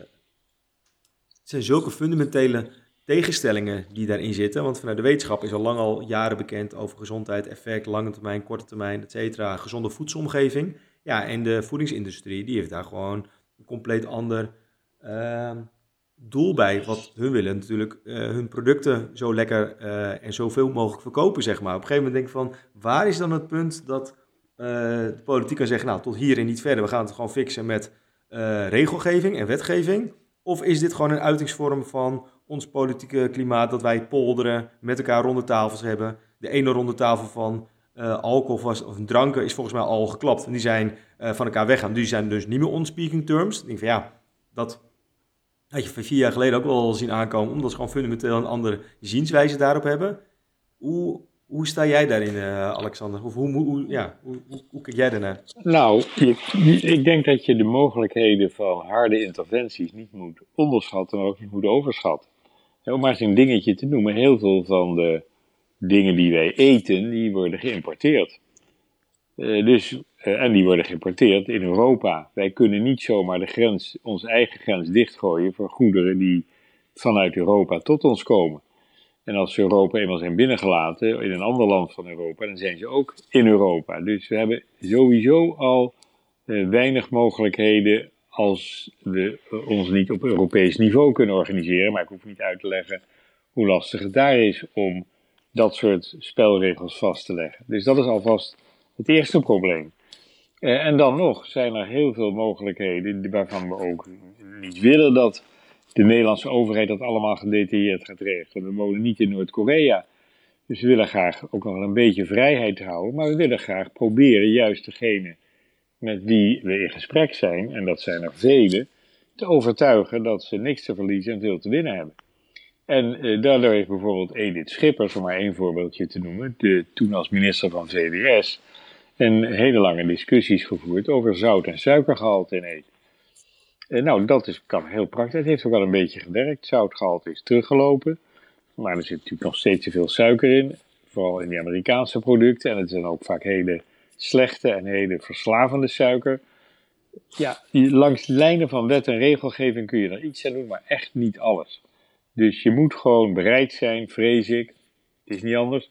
het zijn zulke fundamentele tegenstellingen die daarin zitten. Want vanuit de wetenschap is al lang al jaren bekend over gezondheid, effect, lange termijn, korte termijn, et cetera. Gezonde voedselomgeving. Ja, en de voedingsindustrie, die heeft daar gewoon een compleet ander... Uh, doel bij wat hun willen. Natuurlijk hun producten zo lekker en zoveel mogelijk verkopen, zeg maar. Op een gegeven moment denk ik van, waar is dan het punt dat de politiek kan zeggen, nou, tot hier en niet verder. We gaan het gewoon fixen met regelgeving en wetgeving. Of is dit gewoon een uitingsvorm van ons politieke klimaat, dat wij polderen, met elkaar ronde tafels hebben. De ene ronde tafel van uh, alcohol was, of dranken is volgens mij al geklapt. En die zijn uh, van elkaar weggaan. Die zijn dus niet meer on speaking terms. Ik denk van ja, dat had je vier jaar geleden ook wel zien aankomen, omdat ze gewoon fundamenteel een andere zienswijze daarop hebben. Hoe, hoe sta jij daarin, uh, Alexander? Of hoe, hoe, ja, hoe, hoe, kijk jij daarnaar? Nou, ik denk dat je de mogelijkheden van harde interventies niet moet onderschatten, maar ook niet moet overschatten. Om maar eens een dingetje te noemen, heel veel van de dingen die wij eten, die worden geïmporteerd. Uh, dus, uh, en die worden geïmporteerd in Europa. Wij kunnen niet zomaar de grens, onze eigen grens dichtgooien voor goederen die vanuit Europa tot ons komen. En als ze Europa eenmaal zijn binnengelaten in een ander land van Europa, dan zijn ze ook in Europa. Dus we hebben sowieso al uh, weinig mogelijkheden als we ons niet op Europees niveau kunnen organiseren. Maar ik hoef niet uit te leggen hoe lastig het daar is om dat soort spelregels vast te leggen. Dus dat is alvast het eerste probleem. Uh, en dan nog zijn er heel veel mogelijkheden waarvan we ook niet willen dat de Nederlandse overheid dat allemaal gedetailleerd gaat regelen. We wonen niet in Noord-Korea. Dus we willen graag ook nog een beetje vrijheid houden. Maar we willen graag proberen juist degene met wie we in gesprek zijn, en dat zijn er velen, te overtuigen dat ze niks te verliezen en veel te winnen hebben. En eh, daardoor heeft bijvoorbeeld Edith Schippers, om maar één voorbeeldje te noemen, de, toen als minister van VWS, een hele lange discussies gevoerd over zout- en suikergehalte in eten. Eh, nou, dat is, kan heel praktisch. Het heeft ook wel een beetje gewerkt. Zoutgehalte is teruggelopen. Maar er zit natuurlijk nog steeds te veel suiker in. Vooral in die Amerikaanse producten. En het zijn ook vaak hele slechte en hele verslavende suiker. Ja, langs lijnen van wet en regelgeving kun je er iets aan doen, maar echt niet alles. Dus je moet gewoon bereid zijn, vrees ik, het is niet anders,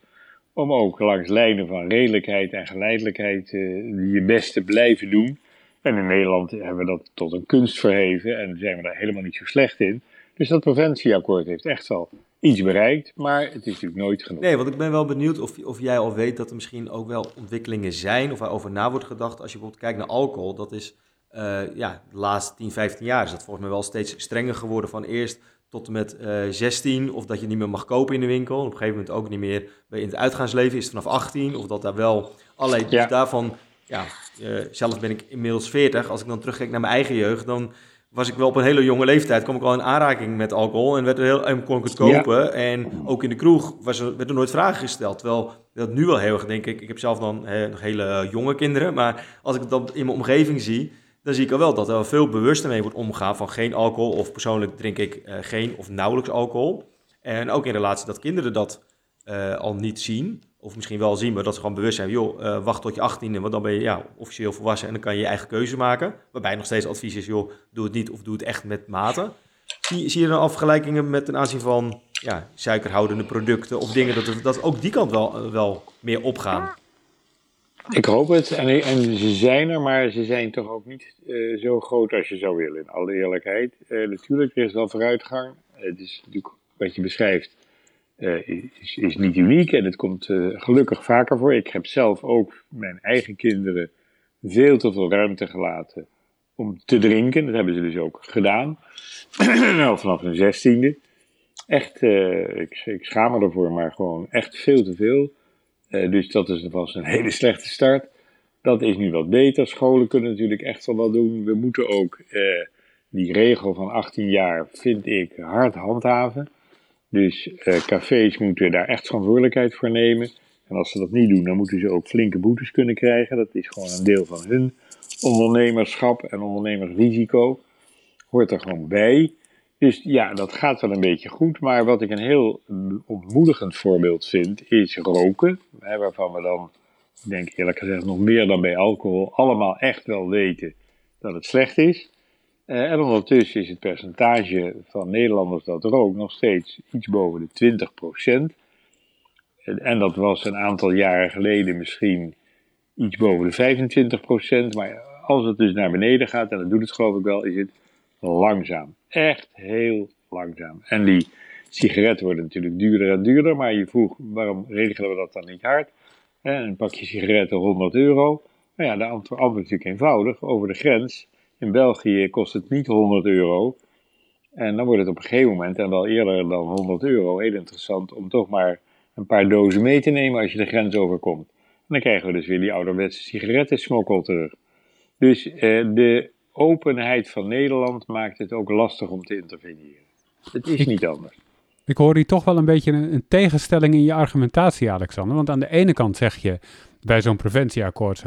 om ook langs lijnen van redelijkheid en geleidelijkheid uh, je best te blijven doen. En in Nederland hebben we dat tot een kunst verheven en zijn we daar helemaal niet zo slecht in. Dus dat preventieakkoord heeft echt wel iets bereikt, maar het is natuurlijk nooit genoeg. Nee, want ik ben wel benieuwd of, of jij al weet dat er misschien ook wel ontwikkelingen zijn of waarover na wordt gedacht. Als je bijvoorbeeld kijkt naar alcohol, dat is uh, ja, de laatste 10, 15 jaar is dat volgens mij wel steeds strenger geworden. Van eerst tot en met uh, eh, 16, of dat je niet meer mag kopen in de winkel. Op een gegeven moment ook niet meer in het uitgaansleven is het vanaf 18, of dat daar wel allerlei ja. daarvan ja, uh, zelf ben ik inmiddels 40. Als ik dan terugkijk naar mijn eigen jeugd, dan was ik wel op een hele jonge leeftijd, kwam ik al in aanraking met alcohol en, werd er heel, en kon ik het kopen. En ook in de kroeg was er, werd er nooit vragen gesteld. Terwijl dat nu wel heel erg, denk ik, ik heb zelf dan nog hele jonge kinderen, maar als ik dat in mijn omgeving zie, dan zie ik al wel dat er veel bewuster mee wordt omgegaan van geen alcohol. Of persoonlijk drink ik uh, geen of nauwelijks alcohol. En ook in relatie dat kinderen dat uh, al niet zien of misschien wel zien, maar dat ze gewoon bewust zijn, joh, uh, wacht tot je 18e, want dan ben je ja, officieel volwassen en dan kan je je eigen keuze maken. Waarbij nog steeds advies is, joh, doe het niet of doe het echt met mate. Zie, zie je dan afgelijkingen met ten aanzien van ja, suikerhoudende producten of dingen, dat, dat ook die kant wel, uh, wel meer opgaan? Ik hoop het. En, en, ze zijn er, maar ze zijn toch ook niet uh, zo groot als je zou willen, in alle eerlijkheid. natuurlijk, er is wel vooruitgang. Het is natuurlijk wat je beschrijft uh, is, is, niet uniek en het komt uh, gelukkig vaker voor. Ik heb zelf ook mijn eigen kinderen veel te veel ruimte gelaten om te drinken. Dat hebben ze dus ook gedaan. nou, vanaf hun zestiende. Echt, uh, ik, ik schaam me ervoor, maar gewoon echt veel te veel. dus dat is, was een hele slechte start. Dat is nu wat beter. Scholen kunnen natuurlijk echt wel wat doen. We moeten ook die regel van 18 jaar, vind ik, hard handhaven. Dus uh, cafés moeten daar echt verantwoordelijkheid voor nemen. En als ze dat niet doen, dan moeten ze ook flinke boetes kunnen krijgen. Dat is gewoon een deel van hun ondernemerschap en ondernemersrisico. Hoort er gewoon bij. Dus ja, dat gaat wel een beetje goed. Maar wat ik een heel ontmoedigend voorbeeld vind, is roken. Waarvan we dan, ik denk eerlijk gezegd, nog meer dan bij alcohol, allemaal echt wel weten dat het slecht is. Uh, en ondertussen is het percentage van Nederlanders dat rookt nog steeds iets boven de 20 procent. En dat was een aantal jaren geleden misschien iets boven de 25 procent. Maar als het dus naar beneden gaat, en dat doet het geloof ik wel, is het langzaam. Echt heel langzaam. En die sigaretten worden natuurlijk duurder en duurder, maar je vroeg waarom regelen we dat dan niet hard? een pakje sigaretten 100 euro. Nou ja, de antwoord is natuurlijk eenvoudig. Over de grens in België kost het niet 100 euro. En dan wordt het op een gegeven moment, en wel eerder dan 100 euro, heel interessant om toch maar een paar dozen mee te nemen als je de grens overkomt. En dan krijgen we dus weer die ouderwetse sigarettensmokkel terug. Dus eh, de openheid van Nederland maakt het ook lastig om te interveneren. Het is niet anders. Ik hoor hier toch wel een beetje een, tegenstelling in je argumentatie, Alexander. Want aan de ene kant zeg je bij zo'n preventieakkoord,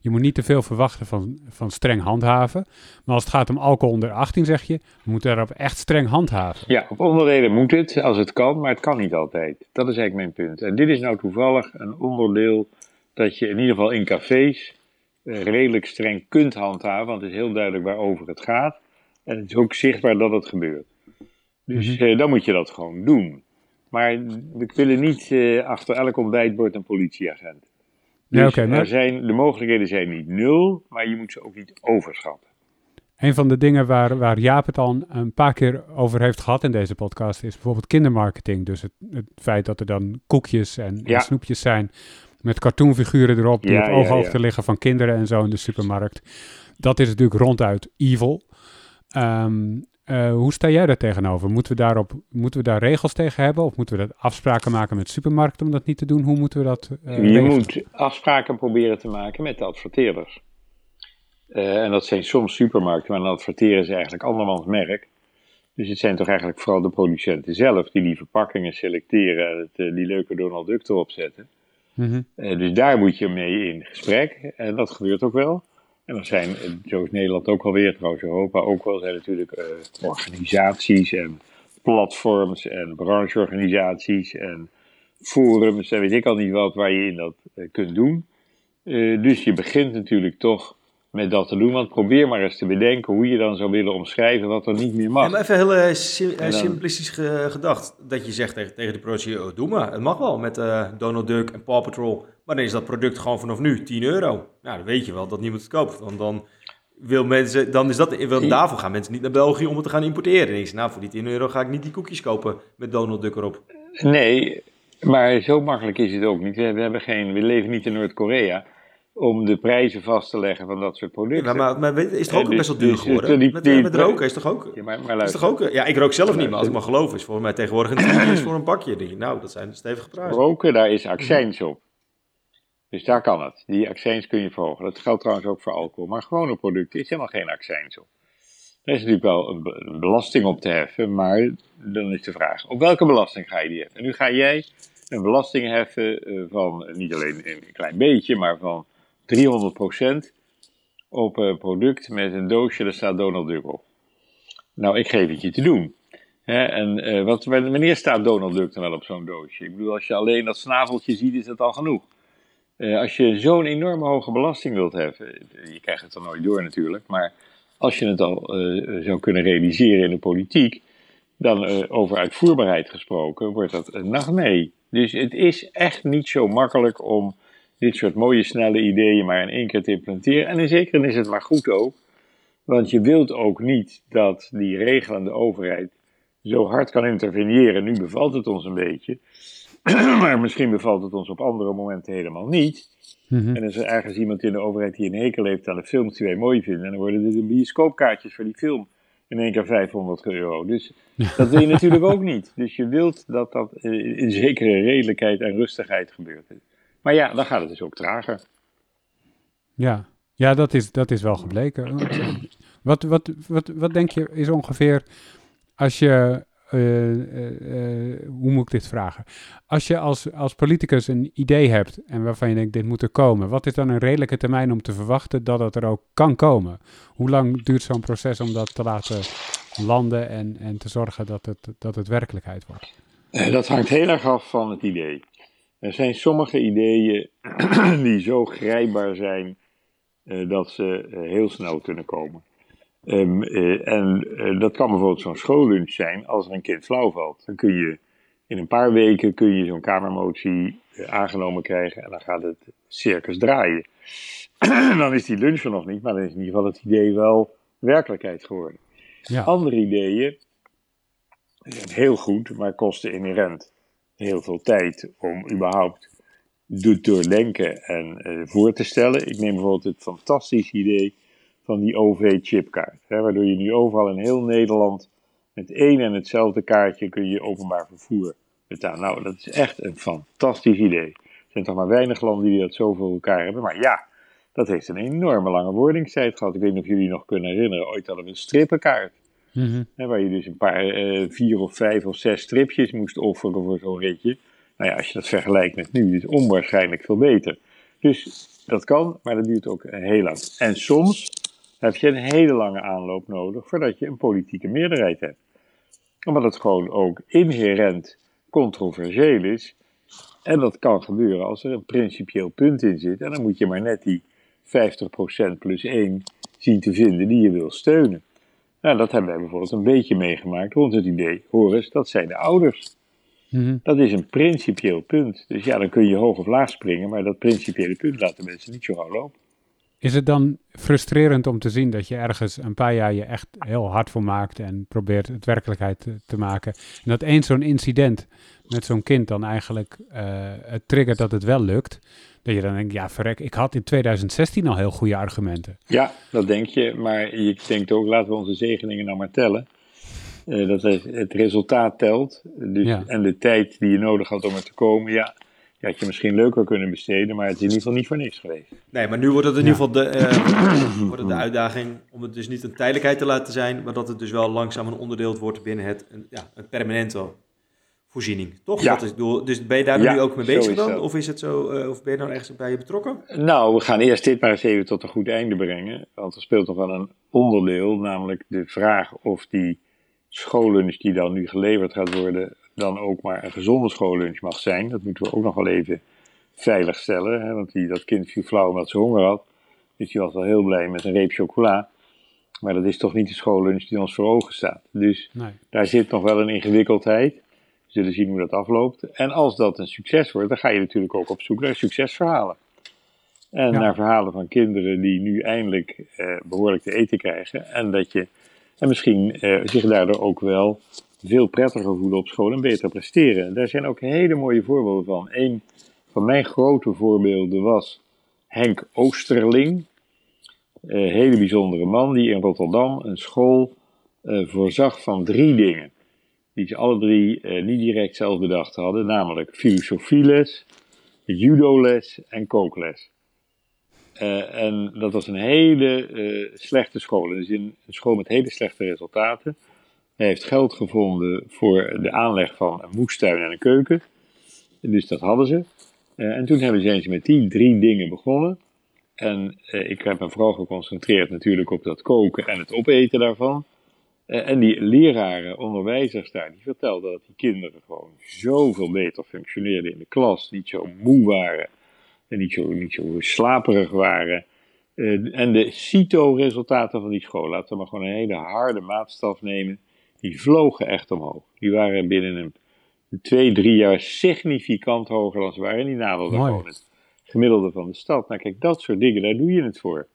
je moet niet te veel verwachten van, van streng handhaven. Maar als het gaat om alcohol onder 18, zeg je, we moeten daarop echt streng handhaven. Ja, op onderdelen moet het, als het kan, maar het kan niet altijd. Dat is eigenlijk mijn punt. En dit is nou toevallig een onderdeel dat je in ieder geval in cafés eh, redelijk streng kunt handhaven, want het is heel duidelijk waarover het gaat. En het is ook zichtbaar dat het gebeurt. Dus mhm. eh, dan moet je dat gewoon doen. Maar we willen niet eh, achter elk ontbijtbord een politieagent. Dus ja, maar... zijn, de mogelijkheden zijn niet nul, maar je moet ze ook niet overschatten. Een van de dingen waar, waar Jaap het al een paar keer over heeft gehad in deze podcast is bijvoorbeeld kindermarketing. Dus het, het feit dat er dan koekjes en, snoepjes zijn met cartoonfiguren erop die ja, op ooghoogte liggen van kinderen en zo in de supermarkt. Dat is natuurlijk ronduit evil. Um, uh, hoe sta jij daar tegenover? Moeten we, daarop, moeten we daar regels tegen hebben? Of moeten we dat afspraken maken met supermarkten om dat niet te doen? Hoe moeten we dat uh, Je moet afspraken proberen te maken met de adverteerders. Uh, en dat zijn soms supermarkten, maar dan adverteren ze eigenlijk andermans merk. Dus het zijn toch eigenlijk vooral de producenten zelf die die verpakkingen selecteren en het, die leuke Donald Duck erop zetten. Mm dus daar moet je mee in gesprek. En dat gebeurt ook wel. En er zijn, zo is Nederland ook alweer, trouwens Europa ook wel, zijn natuurlijk uh, organisaties en platforms en brancheorganisaties en forums en weet ik al niet wat waar je in dat uh, kunt doen. Dus je begint natuurlijk toch met dat te doen, want probeer maar eens te bedenken hoe je dan zou willen omschrijven wat er niet meer mag. Ja, maar even heel simplistisch gedacht, dat je zegt tegen, tegen de productie, oh, doe maar, het mag wel met Donald Duck en Paw Patrol maar dan is dat product gewoon vanaf nu 10 euro. Nou, dan weet je wel dat niemand het koopt. Want dan wil mensen, dan is dat, wil, daarvoor gaan mensen niet naar België om het te gaan importeren. En nou, voor die 10 euro ga ik niet die koekjes kopen met Donald Duck erop. Nee, maar zo makkelijk is het ook niet. We, hebben geen, we leven niet in Noord-Korea om de prijzen vast te leggen van dat soort producten. Ja, maar, maar is toch ook dus, best wel duur dus geworden? Die, met, die, met roken is toch ook... Ja, maar, maar is toch ook ja, ik rook zelf niet, maar als ik maar geloof is voor mij tegenwoordig een is voor een pakje. Denk nou, dat zijn stevige prijzen. Roken, daar is accijns op. Dus daar kan het. Die accijns kun je verhogen. Dat geldt trouwens ook voor alcohol. Maar gewone producten is helemaal geen accijns op. Er is natuurlijk wel een belasting op te heffen, maar dan is de vraag: op welke belasting ga je die heffen? En nu ga jij een belasting heffen eh, van niet alleen een klein beetje, maar van 300% op een product met een doosje, daar staat Donald Duck op. Nou, ik geef het je te doen. en uh, wat, wanneer staat Donald Duck dan wel op zo'n doosje? Ik bedoel, als je alleen dat snaveltje ziet, is dat al genoeg. Uh, als je zo'n enorme hoge belasting wilt hebben, je krijgt het er nooit door natuurlijk, maar als je het al zou kunnen realiseren in de politiek, dan over uitvoerbaarheid gesproken, wordt dat een mee. Dus het is echt niet zo makkelijk om dit soort mooie snelle ideeën maar in één keer te implementeren. En in zekere is het maar goed ook, want je wilt ook niet dat die regelende overheid zo hard kan interveneren. Nu bevalt het ons een beetje. maar misschien bevalt het ons op andere momenten helemaal niet. Mhm. En is er ergens iemand in de overheid die een hekel heeft aan de films die wij mooi vinden. En dan worden er de bioscoopkaartjes voor die film in één keer 500 euro. Dus dat wil je natuurlijk ook niet. Dus je wilt dat dat in zekere redelijkheid en rustigheid gebeurt. Maar ja, dan gaat het dus ook trager. Ja, ja dat, is, dat is wel gebleken. Wat, wat, wat, wat denk je is ongeveer als je eh, eh, eh, hoe moet ik dit vragen? Als je als, als politicus een idee hebt en waarvan je denkt dit moet er komen, wat is dan een redelijke termijn om te verwachten dat het er ook kan komen? Hoe lang duurt zo'n proces om dat te laten landen en, en te zorgen dat het, dat het werkelijkheid wordt? Dat hangt heel erg af van het idee. Er zijn sommige ideeën die zo grijpbaar zijn dat ze heel snel kunnen komen. Um, en uh, dat kan bijvoorbeeld zo'n schoollunch zijn als er een kind flauw valt. Dan kun je in een paar weken kun je zo'n kamermotie aangenomen krijgen en dan gaat het circus draaien. dan is die lunch er nog niet, maar dan is in ieder geval het idee wel werkelijkheid geworden. Ja. Andere ideeën zijn heel goed, maar kosten inherent heel veel tijd om überhaupt te doordenken en uh, voor te stellen. Ik neem bijvoorbeeld het fantastische idee van die OV-chipkaart, waardoor je nu overal in heel Nederland met één en hetzelfde kaartje kun je openbaar vervoer betalen. Nou, dat is echt een fantastisch idee. Er zijn toch maar weinig landen die dat zoveel elkaar hebben. Maar ja, dat heeft een enorme lange wordingstijd gehad. Ik weet niet of jullie nog kunnen herinneren. Ooit hadden we een strippenkaart. Mm waar je dus een paar, uh, vier of vijf of zes stripjes moest offeren voor zo'n ritje. Nou ja, als je dat vergelijkt met nu, is het onwaarschijnlijk veel beter. Dus dat kan, maar dat duurt ook heel lang. En soms heb je een hele lange aanloop nodig voordat je een politieke meerderheid hebt. Omdat het gewoon ook inherent controversieel is. En dat kan gebeuren als er een principieel punt in zit. En dan moet je maar net die 50% plus 1 zien te vinden die je wil steunen. Nou, dat hebben wij bijvoorbeeld een beetje meegemaakt rond het idee, Horus, dat zijn de ouders. Mhm. Dat is een principieel punt. Dus ja, dan kun je hoog of laag springen, maar dat principiële punt laten mensen niet zo gauw lopen. Is het dan frustrerend om te zien dat je ergens een paar jaar je echt heel hard voor maakt en probeert het werkelijkheid te, maken? En dat één zo'n incident met zo'n kind dan eigenlijk uh, het triggert dat het wel lukt. Dat je dan denkt, ja verrek, ik had in 2016 al heel goede argumenten. Ja, dat denk je. Maar je denkt ook, laten we onze zegeningen nou maar tellen. Uh, dat het resultaat telt. Dus, En de tijd die je nodig had om er te komen, ja, je had je misschien leuker kunnen besteden, maar het is in ieder geval niet voor niks geweest. Nee, maar nu wordt het in ieder geval de, uh, wordt het de uitdaging om het dus niet een tijdelijkheid te laten zijn, maar dat het dus wel langzaam een onderdeel wordt binnen het een, ja, een permanente voorziening, toch? Ja. Dat is, dus ben je daar nu ook mee bezig dan? Of, is het zo, uh, of ben je nou ergens bij je betrokken? Nou, we gaan eerst dit maar eens even tot een goed einde brengen. Want er speelt nog wel een onderdeel, namelijk de vraag of die schoollunch die dan nu geleverd gaat worden, dan ook maar een gezonde schoollunch mag zijn. Dat moeten we ook nog wel even veilig stellen. Hè? Want die, dat kind viel flauw omdat ze honger had. Dus die was wel heel blij met een reep chocola. Maar dat is toch niet de schoollunch die ons voor ogen staat. Dus nee. daar zit nog wel een ingewikkeldheid. We zullen zien hoe dat afloopt. En als dat een succes wordt, dan ga je natuurlijk ook op zoek naar succesverhalen. En naar verhalen van kinderen die nu eindelijk eh, behoorlijk te eten krijgen. En dat je en misschien eh, zich daardoor ook wel veel prettiger voelen op school en beter presteren. Daar zijn ook hele mooie voorbeelden van. Een van mijn grote voorbeelden was Henk Oosterling. Een eh, hele bijzondere man die in Rotterdam een school uh, voorzag van drie dingen. Die ze alle drie uh, niet direct zelf bedacht hadden, namelijk filosofieles, judoles en kookles. Uh, en dat was een hele slechte school. Dus een school met hele slechte resultaten. Hij heeft geld gevonden voor de aanleg van een moestuin en een keuken. Dus dat hadden ze. Uh, en toen hebben ze eens met die drie dingen begonnen. En ik heb me vooral geconcentreerd natuurlijk op dat koken en het opeten daarvan. En die leraren, onderwijzers daar, die vertelden dat die kinderen gewoon zoveel beter functioneerden in de klas. Niet zo moe waren en niet zo, niet zo slaperig waren. en de CITO-resultaten van die school, laten we maar gewoon een hele harde maatstaf nemen die vlogen echt omhoog. Die waren binnen een twee, drie jaar significant hoger dan ze waren. En die naderden gewoon het gemiddelde van de stad. Nou kijk, dat soort dingen, daar doe je het voor.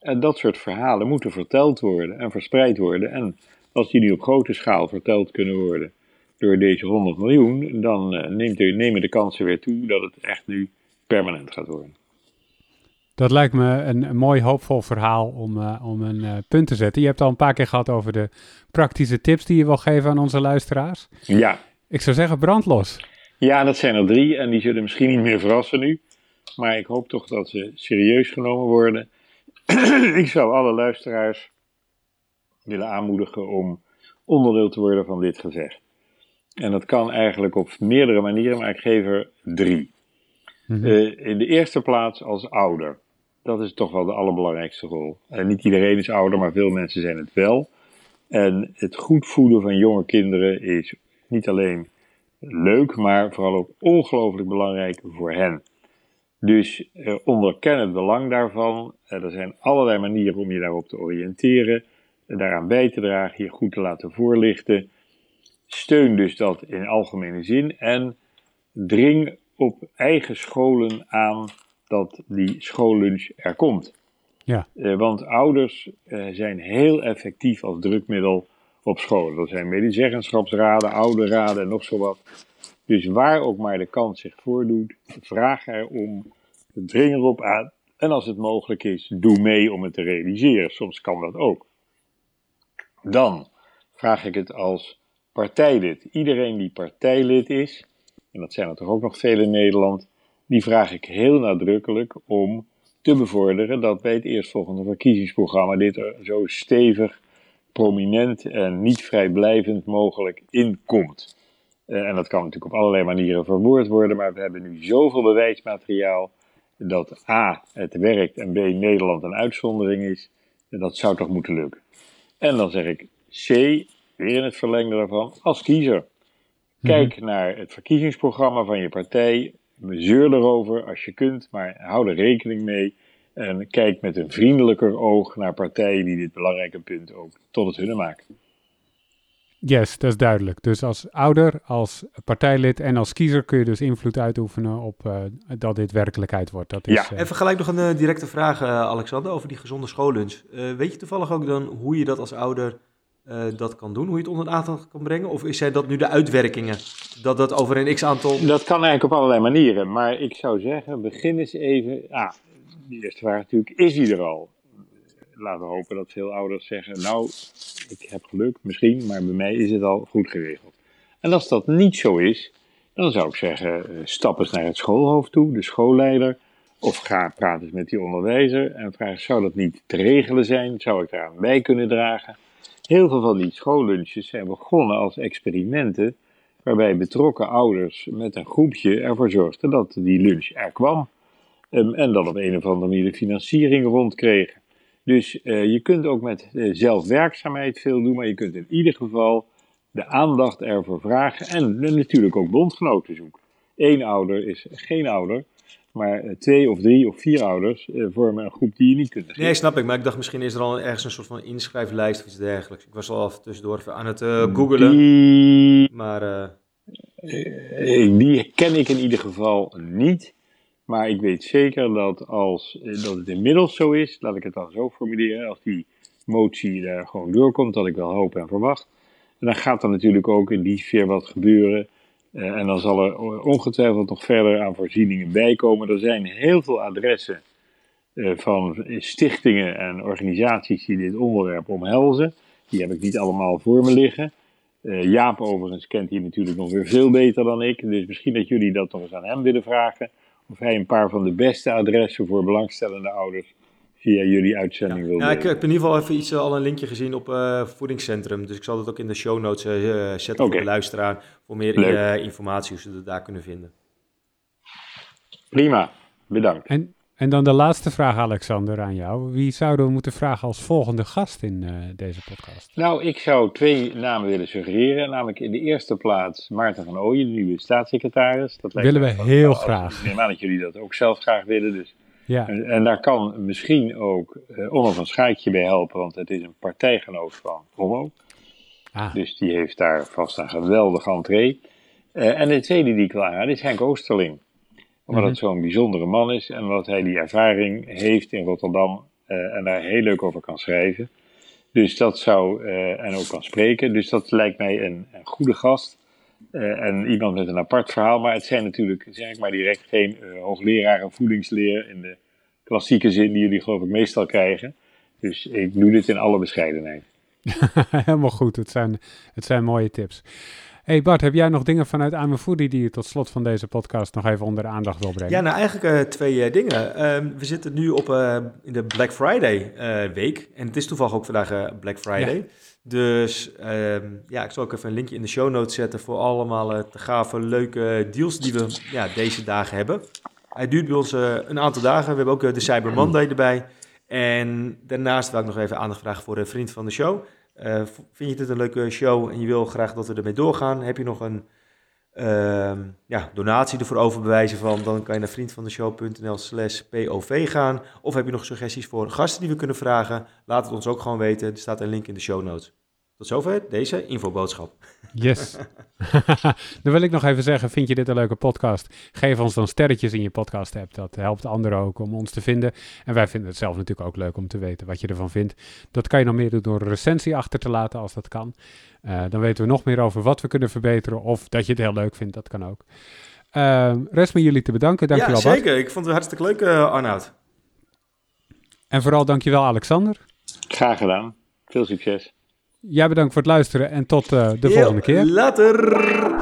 En dat soort verhalen moeten verteld worden en verspreid worden. En als die nu op grote schaal verteld kunnen worden door deze 100 miljoen, dan uh, neemt de, nemen de kansen weer toe dat het echt nu permanent gaat worden. Dat lijkt me een, mooi hoopvol verhaal om, uh, om een uh, punt te zetten. Je hebt al een paar keer gehad over de praktische tips die je wil geven aan onze luisteraars. Ja. Ik zou zeggen brandlos. Ja, dat zijn er drie en die zullen misschien niet meer verrassen nu. Maar ik hoop toch dat ze serieus genomen worden. ik zou alle luisteraars willen aanmoedigen om onderdeel te worden van dit gevecht. En dat kan eigenlijk op meerdere manieren, maar ik geef er drie. Mm in de eerste plaats als ouder dat is toch wel de allerbelangrijkste rol. En niet iedereen is ouder, maar veel mensen zijn het wel. En het goed voeden van jonge kinderen is niet alleen leuk, maar vooral ook ongelooflijk belangrijk voor hen. Dus eh, onderken het belang daarvan. Eh, er zijn allerlei manieren om je daarop te oriënteren, daaraan bij te dragen, je goed te laten voorlichten. Steun dus dat in algemene zin en dring op eigen scholen aan dat die schoollunch er komt. Ja. want ouders zijn heel effectief als drukmiddel op school. Dat zijn medezeggenschapsraden, ouderraden en nog zo wat. Dus waar ook maar de kans zich voordoet, vraag erom, dring erop aan. En als het mogelijk is, doe mee om het te realiseren. Soms kan dat ook. Dan vraag ik het als partijlid. Iedereen die partijlid is, en dat zijn er toch ook nog veel in Nederland, die vraag ik heel nadrukkelijk om te bevorderen dat bij het eerstvolgende verkiezingsprogramma dit zo stevig, prominent en niet vrijblijvend mogelijk in komt. Eh, en dat kan natuurlijk op allerlei manieren verwoord worden, maar we hebben nu zoveel bewijsmateriaal dat A, het werkt en B, Nederland een uitzondering is. En dat zou toch moeten lukken. En dan zeg ik C, weer in het verlengde daarvan, als kiezer. Kijk mhm. naar het verkiezingsprogramma van je partij. Zeur erover als je kunt, maar hou er rekening mee. En kijk met een vriendelijker oog naar partijen die dit belangrijke punt ook tot het hunne maken. Yes, dat is duidelijk. Dus als ouder, als partijlid en als kiezer kun je dus invloed uitoefenen op uh, dat dit werkelijkheid wordt. Dat is, ja. Uh, Even gelijk nog een uh, directe vraag, Alexander, over die gezonde schoollunch. weet je toevallig ook dan hoe je dat als ouder dat kan doen? Hoe je het onder de aandacht kan brengen? Of zijn dat nu de uitwerkingen? Dat dat over een x-aantal... Dat kan eigenlijk op allerlei manieren. Maar ik zou zeggen, begin eens even... Ah, die eerste vraag natuurlijk, is hij er al? laten we hopen dat veel ouders zeggen, nou, ik heb geluk misschien, maar bij mij is het al goed geregeld. En als dat niet zo is, dan zou ik zeggen, eh, stap eens naar het schoolhoofd toe, de schoolleider, of ga praten met die onderwijzer en vraag, zou dat niet te regelen zijn? Zou ik daar bij kunnen dragen? Heel veel van die schoollunches zijn begonnen als experimenten, waarbij betrokken ouders met een groepje ervoor zorgden dat die lunch er kwam. Ehm, en dan op een of andere manier de financiering rondkregen. Dus uh, je kunt ook met uh, zelfwerkzaamheid veel doen, maar je kunt in ieder geval de aandacht ervoor vragen en natuurlijk ook bondgenoten zoeken. Eén ouder is geen ouder, maar uh, twee of drie of vier ouders vormen een groep die je niet kunt geven. Nee, snap ik, maar ik dacht misschien is er al ergens een soort van inschrijflijst of iets dergelijks. Ik was al af tussendoor aan het googelen, die... maar... die ken ik in ieder geval niet. Maar ik weet zeker dat als eh, dat het inmiddels zo is, laat ik het dan zo formuleren, als die motie daar gewoon doorkomt, dat ik wel hoop en verwacht. En dan gaat er natuurlijk ook in die sfeer wat gebeuren. Uh, en dan zal er ongetwijfeld nog verder aan voorzieningen bijkomen. Er zijn heel veel adressen uh, van stichtingen en organisaties die dit onderwerp omhelzen. Die heb ik niet allemaal voor me liggen. Uh, Jaap overigens kent hier natuurlijk nog weer veel beter dan ik. Dus misschien dat jullie dat nog eens aan hem willen vragen of hij een paar van de beste adressen voor belangstellende ouders via jullie uitzending wil Ja, ik, heb in ieder geval even iets, eh, al een linkje gezien op uh, Voedingscentrum. Dus ik zal dat ook in de show notes uh, zetten voor de luisteraar. Voor meer informatie hoe ze het daar kunnen vinden. Prima, bedankt. En en dan de laatste vraag, Alexander, aan jou. Wie zouden we moeten vragen als volgende gast in uh, deze podcast? Nou, ik zou twee namen willen suggereren. Namelijk in de eerste plaats Maarten van Ooyen, de nieuwe staatssecretaris. Dat willen we heel graag. Ik neem aan dat jullie dat ook zelf graag willen. Dus. Ja. En, en daar kan misschien ook uh, Onno van Schaatje bij helpen, want het is een partijgenoot van Onno. Ah. Dus die heeft daar vast een geweldige entree. Uh, en de tweede die ik wil aanraden is Henk Oosterling omdat het mhm. zo'n bijzondere man is en omdat hij die ervaring heeft in Rotterdam uh, en daar heel leuk over kan schrijven. Dus dat zou, en ook kan spreken. Dus dat lijkt mij een, een goede gast. Uh, en iemand met een apart verhaal. Maar het zijn natuurlijk, zeg ik maar direct, geen hoogleraren voedingsleer in de klassieke zin die jullie geloof ik meestal krijgen. Dus ik doe dit in alle bescheidenheid. Helemaal goed, het zijn, het zijn mooie tips hey Bart, heb jij nog dingen vanuit Amefoodie die je tot slot van deze podcast nog even onder de aandacht wil brengen? Ja, nou eigenlijk uh, twee uh, dingen. Uh, we zitten nu op uh, in de Black Friday week. En het is toevallig ook vandaag Black Friday. Ja. Dus ehm, ja, ik zal ook even een linkje in de show notes zetten voor allemaal te gave, leuke deals die we ja, deze dagen hebben. Hij duurt bij ons een aantal dagen. We hebben ook de Cyber Monday erbij. En daarnaast wil ik nog even aandacht vragen voor een vriend van de show. Uh, vind je dit een leuke show en je wil graag dat we ermee doorgaan? Heb je nog een uh, ja, donatie ervoor overbewijzen van? Dan kan je naar vriendvandeshow.nl slash POV gaan. Of heb je nog suggesties voor gasten die we kunnen vragen? Laat het ons ook gewoon weten. Er staat een link in de show notes. Tot zover deze infoboodschap. Yes. dan wil ik nog even zeggen, vind je dit een leuke podcast? Geef ons dan sterretjes in je podcast app. Dat helpt anderen ook om ons te vinden. En wij vinden het zelf natuurlijk ook leuk om te weten wat je ervan vindt. Dat kan je nog meer doen door een recensie achter te laten als dat kan. Uh, dan weten we nog meer over wat we kunnen verbeteren of dat je het heel leuk vindt, dat kan ook. Uh, rest me jullie te bedanken. Dankjewel, Ja, zeker. Ik vond het hartstikke leuk, uh, Arnoud. En vooral dankjewel, Alexander. Graag gedaan. Veel succes. Jij bedankt voor het luisteren en tot uh, de volgende keer. Later.